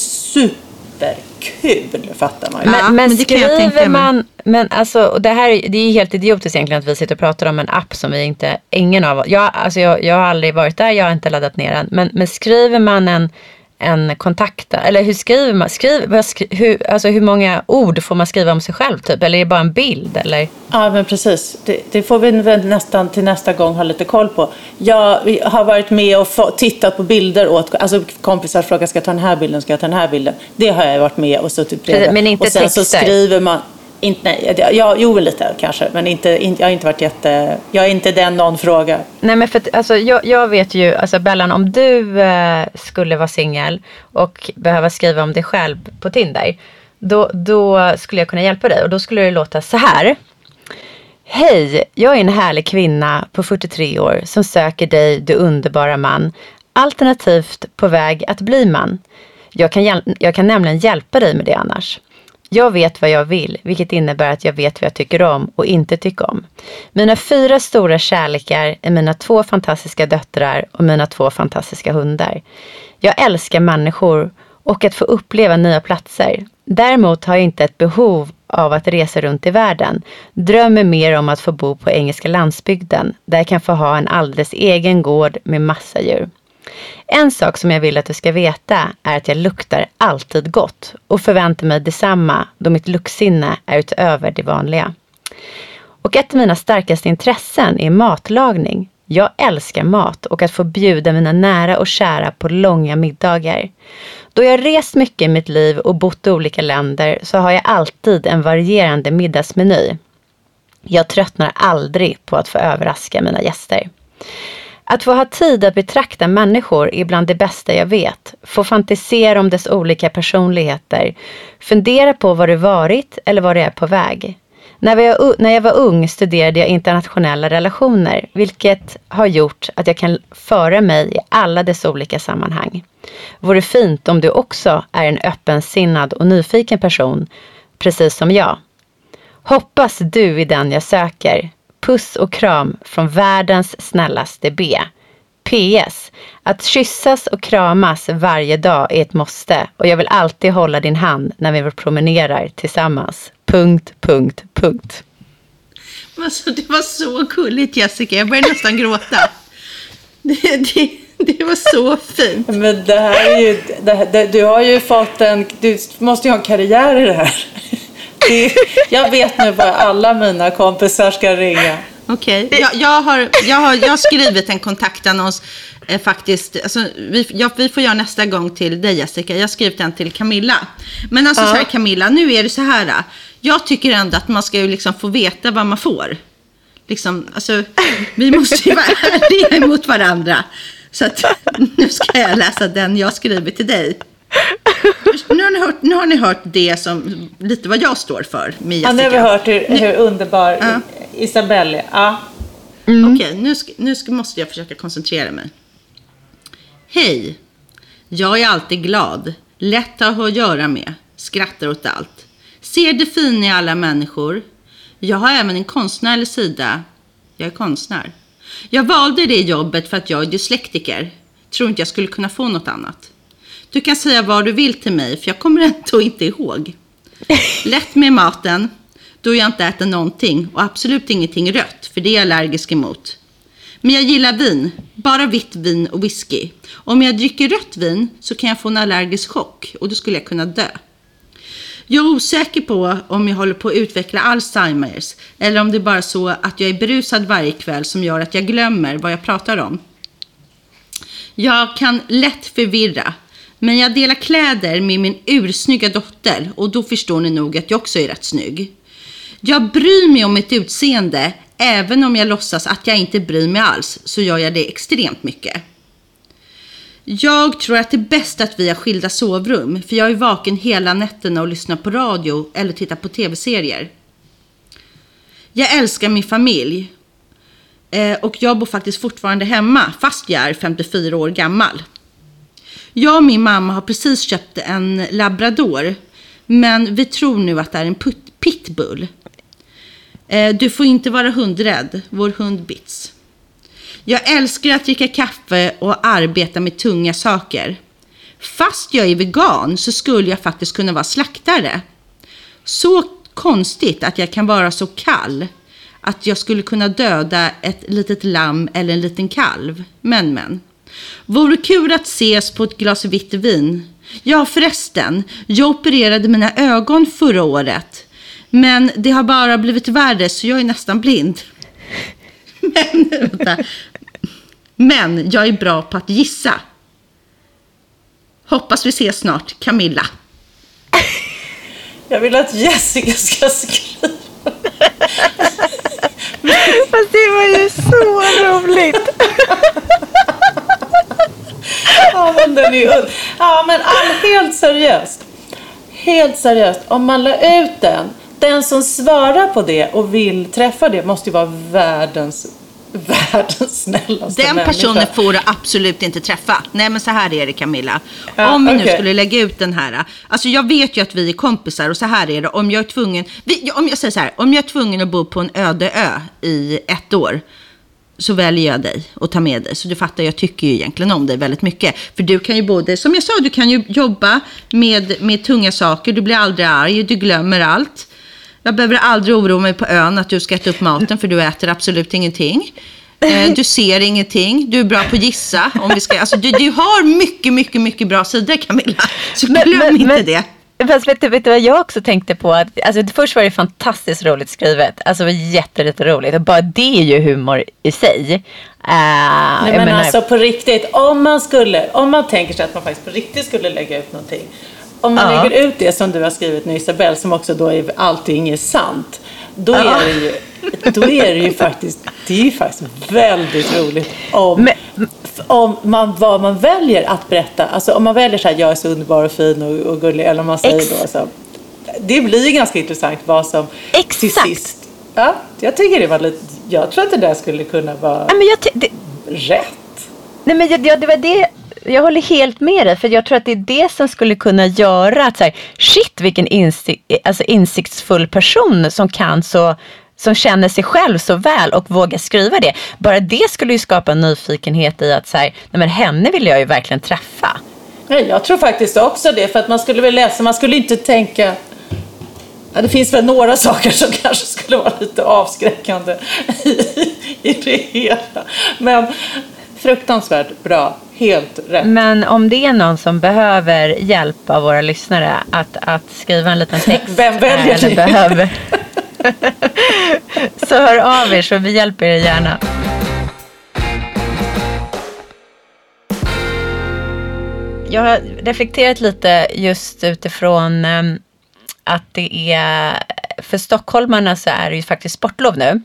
superkul, fattar man ju. Ja, Men, men skriver man, men alltså, och det här är- det är ju helt idiotiskt egentligen att vi sitter och pratar om en app som vi inte, ingen av jag, alltså jag, jag har aldrig varit där, jag har inte laddat ner den. Men, men skriver man en, en kontakt, eller hur skriver man, skriver, hur, alltså hur många ord får man skriva om sig själv typ? Eller är det bara en bild? Eller? Ja, men precis. Det, det får vi nästan till nästa gång ha lite koll på. Jag har varit med och få, tittat på bilder åt, alltså kompisar frågar ska jag ta den här bilden, ska jag ta den här bilden. Det har jag varit med och suttit bredvid. Men inte och sen så texter? skriver man inte, nej, jag, jo, lite kanske, men inte, inte, jag har inte varit jätte... Jag är inte den någon frågar. Nej, men för att, alltså, jag, jag vet ju, alltså Bellan, om du eh, skulle vara singel och behöva skriva om dig själv på Tinder, då, då skulle jag kunna hjälpa dig och då skulle det låta så här. Hej, jag är en härlig kvinna på 43 år som söker dig, du underbara man, alternativt på väg att bli man. Jag kan, jag kan nämligen hjälpa dig med det annars. Jag vet vad jag vill, vilket innebär att jag vet vad jag tycker om och inte tycker om. Mina fyra stora kärlekar är mina två fantastiska döttrar och mina två fantastiska hundar. Jag älskar människor och att få uppleva nya platser. Däremot har jag inte ett behov av att resa runt i världen. Drömmer mer om att få bo på engelska landsbygden, där jag kan få ha en alldeles egen gård med massa djur. En sak som jag vill att du ska veta är att jag luktar alltid gott och förväntar mig detsamma då mitt luktsinne är utöver det vanliga. Och ett av mina starkaste intressen är matlagning. Jag älskar mat och att få bjuda mina nära och kära på långa middagar. Då jag rest mycket i mitt liv och bott i olika länder så har jag alltid en varierande middagsmeny. Jag tröttnar aldrig på att få överraska mina gäster. Att få ha tid att betrakta människor är bland det bästa jag vet. Få fantisera om dess olika personligheter. Fundera på vad du varit eller vad du är på väg. När jag, när jag var ung studerade jag internationella relationer, vilket har gjort att jag kan föra mig i alla dess olika sammanhang. Vore fint om du också är en öppensinnad och nyfiken person, precis som jag. Hoppas du är den jag söker. Puss och kram från världens snällaste B. PS. Att kyssas och kramas varje dag är ett måste och jag vill alltid hålla din hand när vi promenerar tillsammans. Punkt, punkt, punkt. Alltså, det var så gulligt Jessica, jag började nästan gråta. Det, det, det var så fint. Men det här är ju, det, det, du har ju fått en, du måste ju ha en karriär i det här. Jag vet nu vad alla mina kompisar ska ringa. Okej, okay. jag, jag, har, jag, har, jag har skrivit en kontaktannons eh, faktiskt. Alltså, vi, ja, vi får göra nästa gång till dig Jessica. Jag har skrivit en till Camilla. Men alltså ja. så här Camilla, nu är det så här. Jag tycker ändå att man ska ju liksom få veta vad man får. Liksom, alltså, vi måste ju vara ärliga mot varandra. Så att, nu ska jag läsa den jag skrivit till dig. Nu har, ni hört, nu har ni hört det som, lite vad jag står för med Jessica. Ja, nu har vi hört hur, hur underbar ja. Isabelle är. Ja. Mm. Okej, nu, nu måste jag försöka koncentrera mig. Hej! Jag är alltid glad, lätt att ha att göra med, skrattar åt allt. Ser det fina i alla människor. Jag har även en konstnärlig sida. Jag är konstnär. Jag valde det jobbet för att jag är dyslektiker. Tror inte jag skulle kunna få något annat. Du kan säga vad du vill till mig, för jag kommer ändå inte ihåg. Lätt med maten, då jag inte äter någonting och absolut ingenting rött, för det är jag allergisk emot. Men jag gillar vin, bara vitt vin och whisky. Om jag dricker rött vin så kan jag få en allergisk chock och då skulle jag kunna dö. Jag är osäker på om jag håller på att utveckla Alzheimers eller om det är bara så att jag är berusad varje kväll som gör att jag glömmer vad jag pratar om. Jag kan lätt förvirra, men jag delar kläder med min ursnygga dotter och då förstår ni nog att jag också är rätt snygg. Jag bryr mig om mitt utseende, även om jag låtsas att jag inte bryr mig alls, så gör jag det extremt mycket. Jag tror att det är bäst att vi har skilda sovrum, för jag är vaken hela nätterna och lyssnar på radio eller tittar på tv-serier. Jag älskar min familj. Eh, och jag bor faktiskt fortfarande hemma, fast jag är 54 år gammal. Jag och min mamma har precis köpt en labrador, men vi tror nu att det är en pitbull. Eh, du får inte vara hundrädd, vår hund Bits. Jag älskar att dricka kaffe och arbeta med tunga saker. Fast jag är vegan så skulle jag faktiskt kunna vara slaktare. Så konstigt att jag kan vara så kall att jag skulle kunna döda ett litet lamm eller en liten kalv. Men, men. Vore kul att ses på ett glas vitt vin. Ja, förresten. Jag opererade mina ögon förra året. Men det har bara blivit värre så jag är nästan blind. Men, vänta. Men jag är bra på att gissa. Hoppas vi ses snart, Camilla. Jag vill att Jessica ska skriva Fast det var ju så roligt. Ja, men den är und- Ja, men all, helt seriöst. Helt seriöst. Om man la ut den, den som svarar på det och vill träffa det måste ju vara världens, världens snällaste Den människa. personen får du absolut inte träffa. Nej men så här är det Camilla. Ja, om vi nu okej. skulle lägga ut den här. Alltså jag vet ju att vi är kompisar och så här är det. Om jag är tvungen, om jag säger så här, om jag är tvungen att bo på en öde ö i ett år. Så väljer jag dig och tar med dig. Så du fattar, jag tycker ju egentligen om dig väldigt mycket. För du kan ju både, som jag sa, du kan ju jobba med, med tunga saker. Du blir aldrig arg, du glömmer allt. Jag behöver aldrig oroa mig på ön att du ska äta upp maten för du äter absolut ingenting. Eh, Du ser ingenting, du är bra på att gissa. Om vi ska, alltså, du, du har mycket, mycket, mycket bra sidor Camilla. Så glöm inte det. Fast vet du, vet du vad jag också tänkte på? Att, alltså, först var det fantastiskt roligt skrivet. Alltså det var jätte, jätte roligt. Och bara det är ju humor i sig. Uh, Nej, men alltså på riktigt, om man skulle, om man tänker sig att man faktiskt på riktigt skulle lägga ut någonting. Om man Ja. lägger ut det som du har skrivit nu Isabelle, som också då är allting är sant. Då Ja. är det ju, då är det ju faktiskt, det är ju faktiskt väldigt roligt om, Men- om man, vad man väljer att berätta. Alltså om man väljer så här, jag är så underbar och fin och, och gullig, eller om man säger Ex- då så. Det blir ganska intressant vad som till Exakt. sist. Ja, jag tycker det var lite, jag tror att det där skulle kunna vara Nej, men jag, det, rätt. nej, men jag, ja, det var det. Jag håller helt med dig. För jag tror att det är det som skulle kunna göra att så här, shit vilken insikt, alltså insiktsfull person som kan så som känner sig själv så väl och vågar skriva det. Bara det skulle ju skapa en nyfikenhet i att så här, nej men henne vill jag ju verkligen träffa. Ja, jag tror faktiskt också det, för att man skulle väl läsa, man skulle inte tänka Ja, det finns väl några saker som kanske skulle vara lite avskräckande i, i det hela. Men fruktansvärt bra, helt rätt. Men om det är någon som behöver hjälp av våra lyssnare att, att skriva en liten text. Vem väljer eller behöver. så hör av er så vi hjälper er gärna. Jag har reflekterat lite just utifrån ehm, att det är, för stockholmarna så är det ju faktiskt sportlov nu.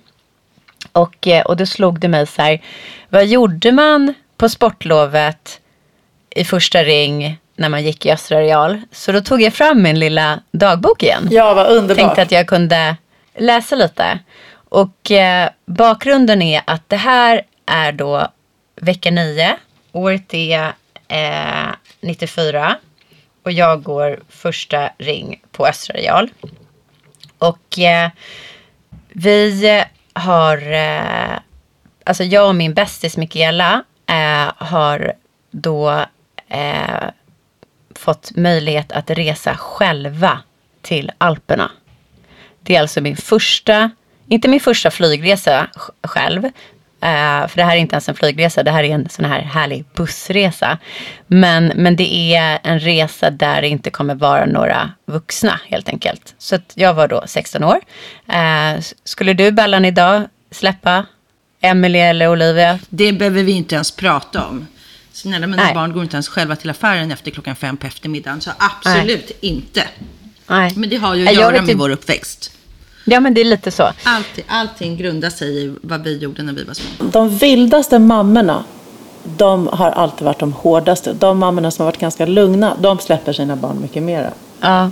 Och, eh, och då slog det mig så här, vad gjorde man på sportlovet i första ring när man gick i Östra Real? Så då tog jag fram min lilla dagbok igen. Ja, vad underbart. Tänkte att jag kunde läsa lite. Och eh, bakgrunden är att det här är då vecka 9. Året är eh, 94. Och jag går första ring på Östra Real. Och eh, vi har, eh, alltså jag och min bästis Mikaela eh, har då eh, fått möjlighet att resa själva till Alperna. Det är alltså min första, inte min första flygresa sj- själv. eh, för det här är inte ens en flygresa, det här är en sån här härlig bussresa. Men, men det är en resa där det inte kommer vara några vuxna helt enkelt. Så jag var då 16 år. Eh, skulle du Bellan idag släppa Emily eller Olivia? Det behöver vi inte ens prata om. Snälla mina Nej. barn går inte ens själva till affären efter klockan fem på eftermiddagen. Så absolut inte. Nej. Men det har ju att jag göra med ju- vår uppväxt. Ja men det är lite så. Allting, allting grundar sig i vad vi gjorde när vi var små. De vildaste mammorna, de har alltid varit de hårdaste. De mammorna som har varit ganska lugna, de släpper sina barn mycket mera. Ja.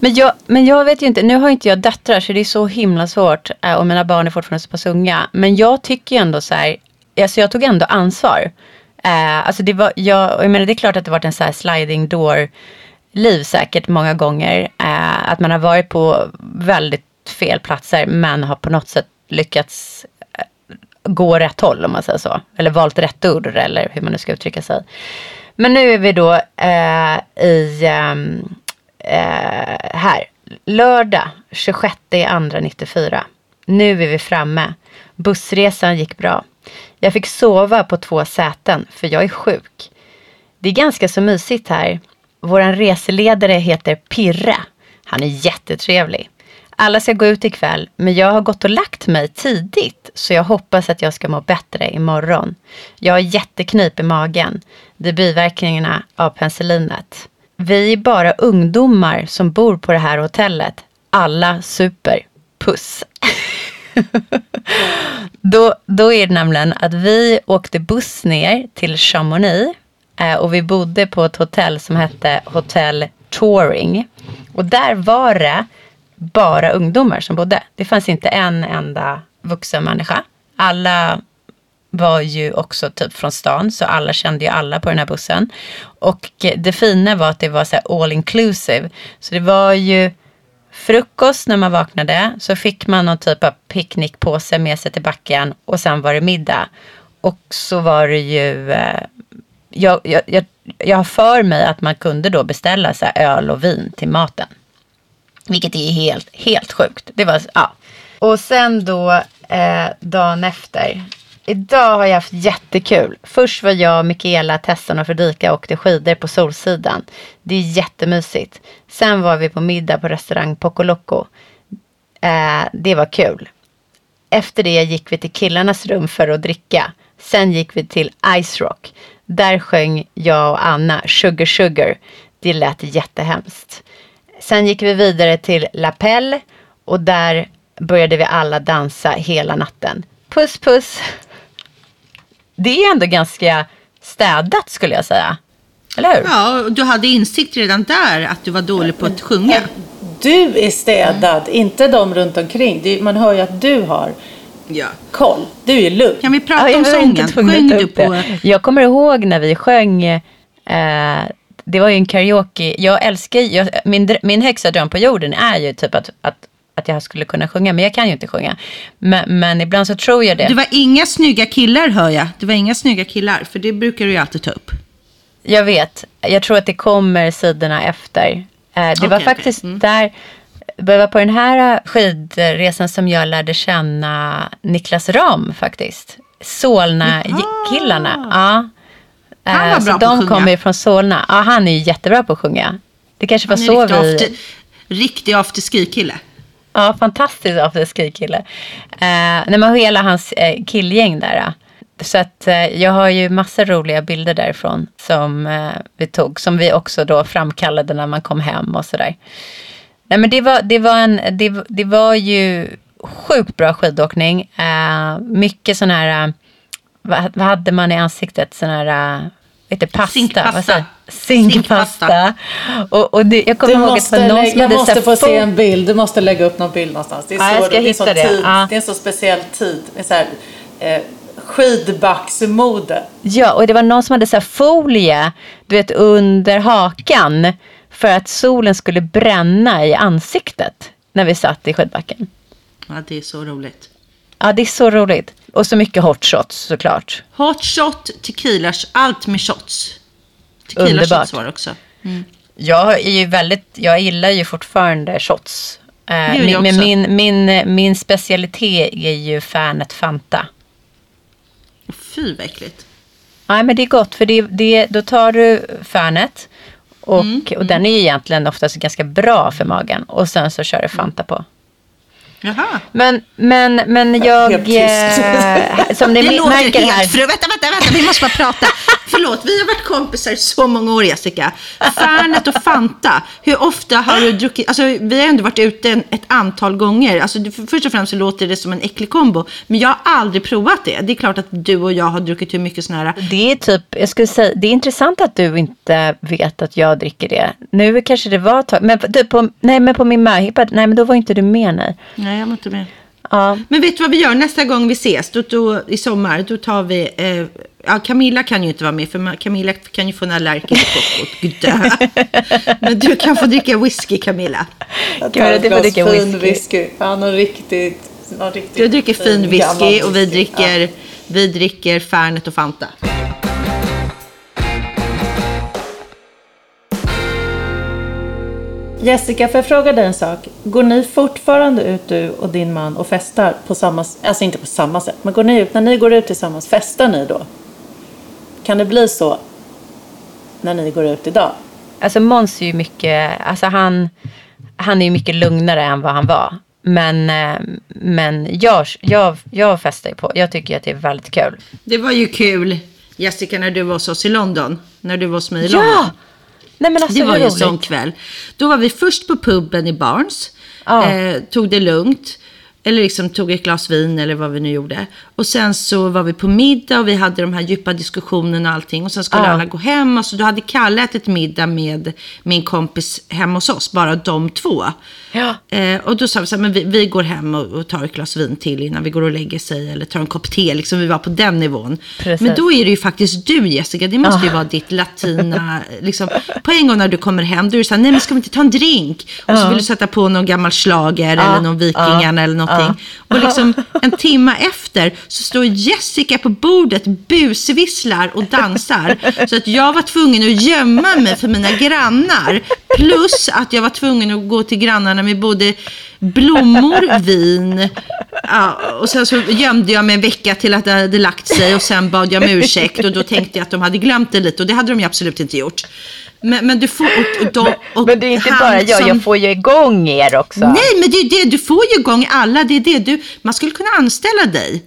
Men jag, men jag vet ju inte, nu har inte jag döttrar så det är så himla svårt eh, och mina barn är fortfarande så pass unga. Men jag tycker ju ändå så här, alltså jag tog ändå ansvar. Eh, alltså det var, jag, jag menar det är klart att det varit en så här sliding door liv säkert många gånger. Eh, att man har varit på väldigt fel platser men har på något sätt lyckats eh, gå rätt håll om man säger så. Eller valt rätt ord eller hur man nu ska uttrycka sig. Men nu är vi då eh, i ehm, eh, här. Lördag 26 andra 94. Nu är vi framme. Bussresan gick bra. Jag fick sova på två säten för jag är sjuk. Det är ganska så mysigt här. Vår reseledare heter Pirre. Han är jättetrevlig. Alla ska gå ut ikväll, men jag har gått och lagt mig tidigt så jag hoppas att jag ska må bättre imorgon. Jag har jätteknip i magen. Det är biverkningarna av penicillinet. Vi är bara ungdomar som bor på det här hotellet. Alla super. Puss. då, då är det nämligen att vi åkte buss ner till Chamonix Eh, och vi bodde på ett hotell som hette Hotel Touring. Och där var det bara ungdomar som bodde. Det fanns inte en enda vuxen människa. Alla var ju också typ från stan, så alla kände ju alla på den här bussen. Och det fina var att det var så här all inclusive. Så det var ju frukost när man vaknade, så fick man någon typ av picknickpåse med sig till backen och sen var det middag. Och så var det ju, eh, jag, jag, jag, jag har för mig att man kunde då beställa så här öl och vin till maten. Vilket är helt, helt sjukt. Det var, ja. Och sen då eh, dagen efter. Idag har jag haft jättekul. Först var jag, Mikaela, Tessan och Fredrika och åkte skidor på Solsidan. Det är jättemysigt. Sen var vi på middag på restaurang Poco Loco. Eh, det var kul. Efter det gick vi till killarnas rum för att dricka. Sen gick vi till Ice Rock. Där sjöng jag och Anna Sugar Sugar. Det lät jättehemskt. Sen gick vi vidare till La Pelle och där började vi alla dansa hela natten. Puss puss! Det är ändå ganska städat skulle jag säga. Eller hur? Ja, och du hade insikt redan där att du var dålig på att sjunga. Du är städad, inte de runt omkring. Man hör ju att du har Ja. koll. Du är lugn. Kan vi prata Ja, om var sången? Sjöng du på... det. Jag kommer ihåg när vi sjöng, eh, det var ju en karaoke, jag älskar, jag, min, min högsta dröm på jorden är ju typ att, att, att jag skulle kunna sjunga, men jag kan ju inte sjunga. Men, men ibland så tror jag det. Det var inga snygga killar hör jag. Det var inga snygga killar, för det brukar du ju alltid ta upp. Jag vet. Jag tror att det kommer sidorna efter. Eh, det var okej, faktiskt mm. där. Det var på den här skidresan som jag lärde känna Niklas Ram faktiskt. Solna-killarna. Ja. Han var Eh, bra så på de kommer från Solna. Ja, han är ju jättebra på att sjunga. Det kanske var så riktig vi... after, riktig afterski-kille. Ja, fantastisk afterski-kille. Eh, men hela hans eh, killgäng där. Så att eh, jag har ju massa roliga bilder därifrån som vi tog. Som vi också då framkallade när man kom hem och sådär. Nej men det var, det var, en, det, det var ju sjukt bra skidåkning. Eh, mycket sån här, eh, vad, vad hade man i ansiktet? Sån här, eh, vet du, pasta. Zinkpasta. Jag? Zinkpasta. Och, och det, jag kommer Du ihåg att måste det var någon lägga, som jag hade så måste få se en bild. Du måste lägga upp någon bild någonstans. Det är, Ja, så, jag ska det är, hitta det. Tid, Ja. det är en så speciell tid. Så här, eh, skidbacksmode. Ja, och det var någon som hade så här folie, du vet, under hakan. För att solen skulle bränna i ansiktet när vi satt i skidbacken. Ja, det är så roligt. Ja, det är så roligt. Och så mycket hot shots såklart. Hot shot, tequila, allt med shots. Tequila Underbart. shots var det också. Jag är ju väldigt, jag gillar ju fortfarande shots. Eh, min, men min, min, min specialitet är ju Fernet Fanta. Fy vad äckligt. Nej, men det är gott för det, det, då tar du Fernet och, Mm, och den är ju egentligen oftast ganska bra för magen. Och sen så kör du Fanta på. Jaha. Men, men, men jag... Helt tyst. eh, som ni Det låter märker helt... här. Vänta, vänta, vänta, vi måste bara prata. Förlåt, vi har varit kompisar i så många år, Jessica. Fernet och Fanta, hur ofta har du druckit... Alltså, vi har ändå varit ute en, ett antal gånger. Alltså, först och främst så låter det som en äcklig kombo. Men jag har aldrig provat det. Det är klart att du och jag har druckit hur mycket sådana här... Det är typ, jag skulle säga, det är intressant att du inte vet att jag dricker det. Nu kanske det var ett tag, men du, på, nej men på min möhippa, nej men då var inte du med nej. Nej, jag var inte med. Ja, Men vet du vad vi gör nästa gång vi ses? Då, då, I sommar, då tar vi... Eh, ja, Camilla kan ju inte vara med, för Camilla kan ju få en allergisk chock och dö. Men du kan få dricka whisky, Camilla. Jag tar du ett glas dricka fin whisky. whisky. Ja, någon riktigt, någon riktigt Du dricker fin whisky och vi dricker, vi dricker Fernet och Fanta. Jessica, får jag fråga dig en sak? Går ni fortfarande ut du och din man och festar på samma Alltså inte på samma sätt, men går ni ut, när ni går ut tillsammans, festar ni då? Kan det bli så när ni går ut idag? alltså Måns är ju mycket, alltså han, han är ju mycket lugnare än vad han var. Men, eh, men jag, jag, jag festar ju på, jag tycker att det är väldigt kul. Det var ju kul, Jessica, när du var hos oss i London. När du var hos mig i London. Ja! Nej men alltså Det var ju en sån kväll. Då var vi först på puben i Barnes. Ja. Eh, tog det lugnt. Eller liksom tog ett glas vin eller vad vi nu gjorde. Och sen så var vi på middag och vi hade de här djupa diskussionerna och allting. Och sen skulle Ja. alla gå hem. Och så då hade Kalle ätit middag med min kompis hemma hos oss. Bara de två. Ja. Eh, och då sa vi så här, men vi, vi går hem och, och tar ett glas vin till innan vi går och lägger sig. Eller tar en kopp te. Liksom vi var på den nivån. Precis. Men då är det ju faktiskt du Jessica. Det måste ju vara ditt latina. liksom, på en gång när du kommer hem, då är det så här, nej men ska vi inte ta en drink? Och så vill du sätta på någon gammal schlager eller någon Vikingarna eller någonting. Och liksom en timma efter så står Jessica på bordet, busvisslar och dansar. Så att jag var tvungen att gömma mig för mina grannar. Plus att jag var tvungen att gå till grannarna med både blommor, vin. Ja, och sen så gömde jag mig en vecka till att det hade lagt sig och sen bad jag om ursäkt och då tänkte jag att de hade glömt det lite och det hade de ju absolut inte gjort. Men, men du får... Och, och och Men det är inte bara jag, som- jag får ju igång er också. Nej, men det är det. Du får ju igång alla. Det är det. Du, man skulle kunna anställa dig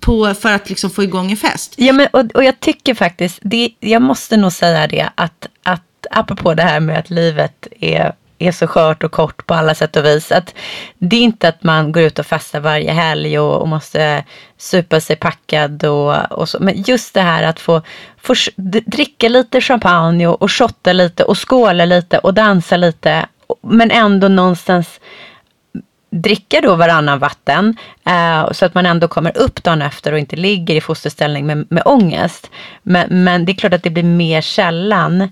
på, för att liksom få igång en fest. Ja, men, och, och jag tycker faktiskt, det, jag måste nog säga det, att, att apropå det här med att livet är, är så skört och kort på alla sätt och vis. Att det är inte att man går ut och festar varje helg och, och måste supa sig packad och, och så. Men just det här att få, få dricka lite champagne och, och shotta lite och skåla lite och dansa lite. Men ändå någonstans dricka då varannan vatten eh, så att man ändå kommer upp dagen efter och inte ligger i fosterställning med, med ångest. Men, men det är klart att det blir mer sällan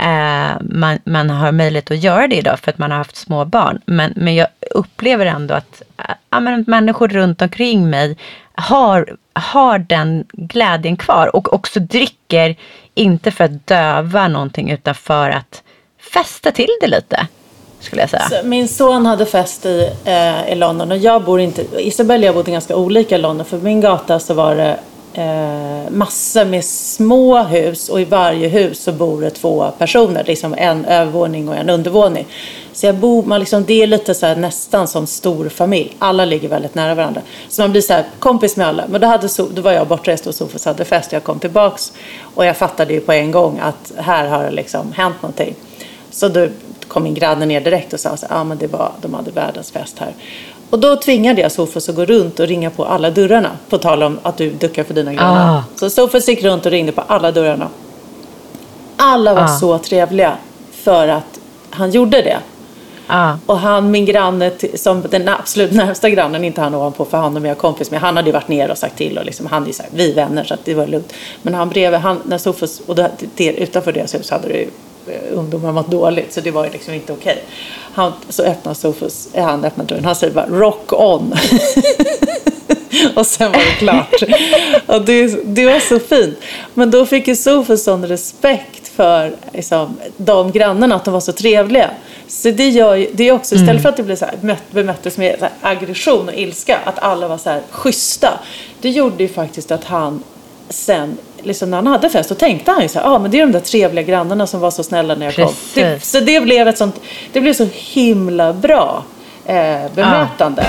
eh, man, man har möjlighet att göra det idag för att man har haft små barn. Men, men jag upplever ändå att eh, ja, men människor runt omkring mig har, har den glädjen kvar och också dricker inte för att döva någonting utan för att festa till det lite. Skulle jag säga. Så Min son hade fest i, eh, i London och jag bor inte, Isabella och jag bodde ganska olika i London. För på min gata så var det eh, massor med små hus och i varje hus så bor det två personer. Liksom en övervåning och en undervåning. Så jag bor, man liksom, det är lite så här, nästan som stor familj. Alla ligger väldigt nära varandra. Så man blir så här, kompis med alla. Men då, hade, So- då var jag bortrest och Sofus hade fest. Jag kom tillbaks och jag fattade ju på en gång att här har det liksom hänt någonting. Så då kom min granne ner direkt och sa att ah, men det var, de hade världens fest här. Och då tvingade jag Sofus att gå runt och ringa på alla dörrarna. På tal om att du duckar för dina grannar. Ah. Så Sofus gick runt och ringde på alla dörrarna. Alla var Ah. så trevliga för att han gjorde det. Ja. Och han, min granne, som den absolut närmsta grannen, inte han ovanpå för honom är jag kompis med, han hade ju varit ner och sagt till och liksom, han är så här, vi är vänner så att det var lugnt. Men han bredvid, han, när Sofus, och det, utanför deras hus hade det ju eh, ungdomar mått dåligt så det var ju liksom inte okej. Han, så öppnar Sofus, han öppnar dörren, han säger bara rock on. och sen var det klart. och det, det var så fint. Men då fick ju Sofus sån respekt för liksom, de grannarna, att de var så trevliga. Så det gör ju, det är också, istället för att det blev så här, mött, bemöttes med så aggression och ilska, att alla var så här schyssta. Det gjorde ju faktiskt att han sen, liksom när han hade fest, då tänkte han ju så här, ah, men det är de där trevliga grannarna som var så snälla när jag kom. Det, Precis. så det blev ett sånt, det blev så himla bra eh, bemötande.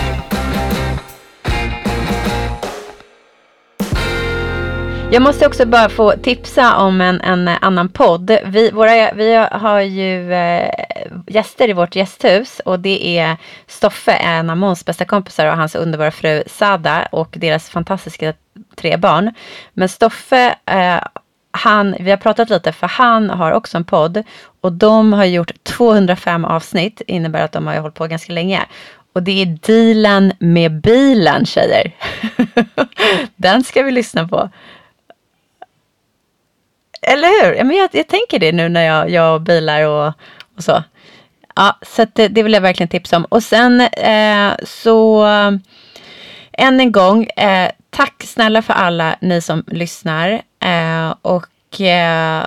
Jag måste också bara få tipsa om en, en annan podd. Vi, våra, vi har ju eh, gäster i vårt gästhus och det är Stoffe, en av Måns bästa kompisar och hans underbara fru Sada och deras fantastiska tre barn. Men Stoffe, eh, han, vi har pratat lite för han har också en podd och de har gjort 205 avsnitt, innebär att de har hållit på ganska länge. Och det är dealen med bilen tjejer. Den ska vi lyssna på. Eller hur? Ja, men jag, jag tänker det nu när jag, jag bilar och, och så. Ja, så att det, det vill jag verkligen tipsa om. Och sen eh, så än en gång, eh, tack snälla för alla ni som lyssnar. Eh, och eh,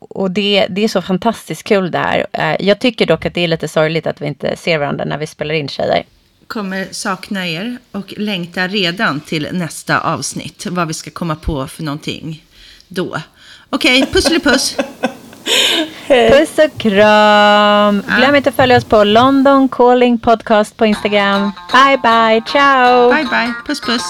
och det, det är så fantastiskt kul det här. Eh, jag tycker dock att det är lite sorgligt att vi inte ser varandra när vi spelar in tjejer. Kommer sakna er och längta redan till nästa avsnitt. Vad vi ska komma på för någonting då. Okej, pusselipuss. Puss och kram! Glöm inte att följa oss på London Calling Podcast på Instagram. Bye bye, ciao! Bye, bye. Puss, puss.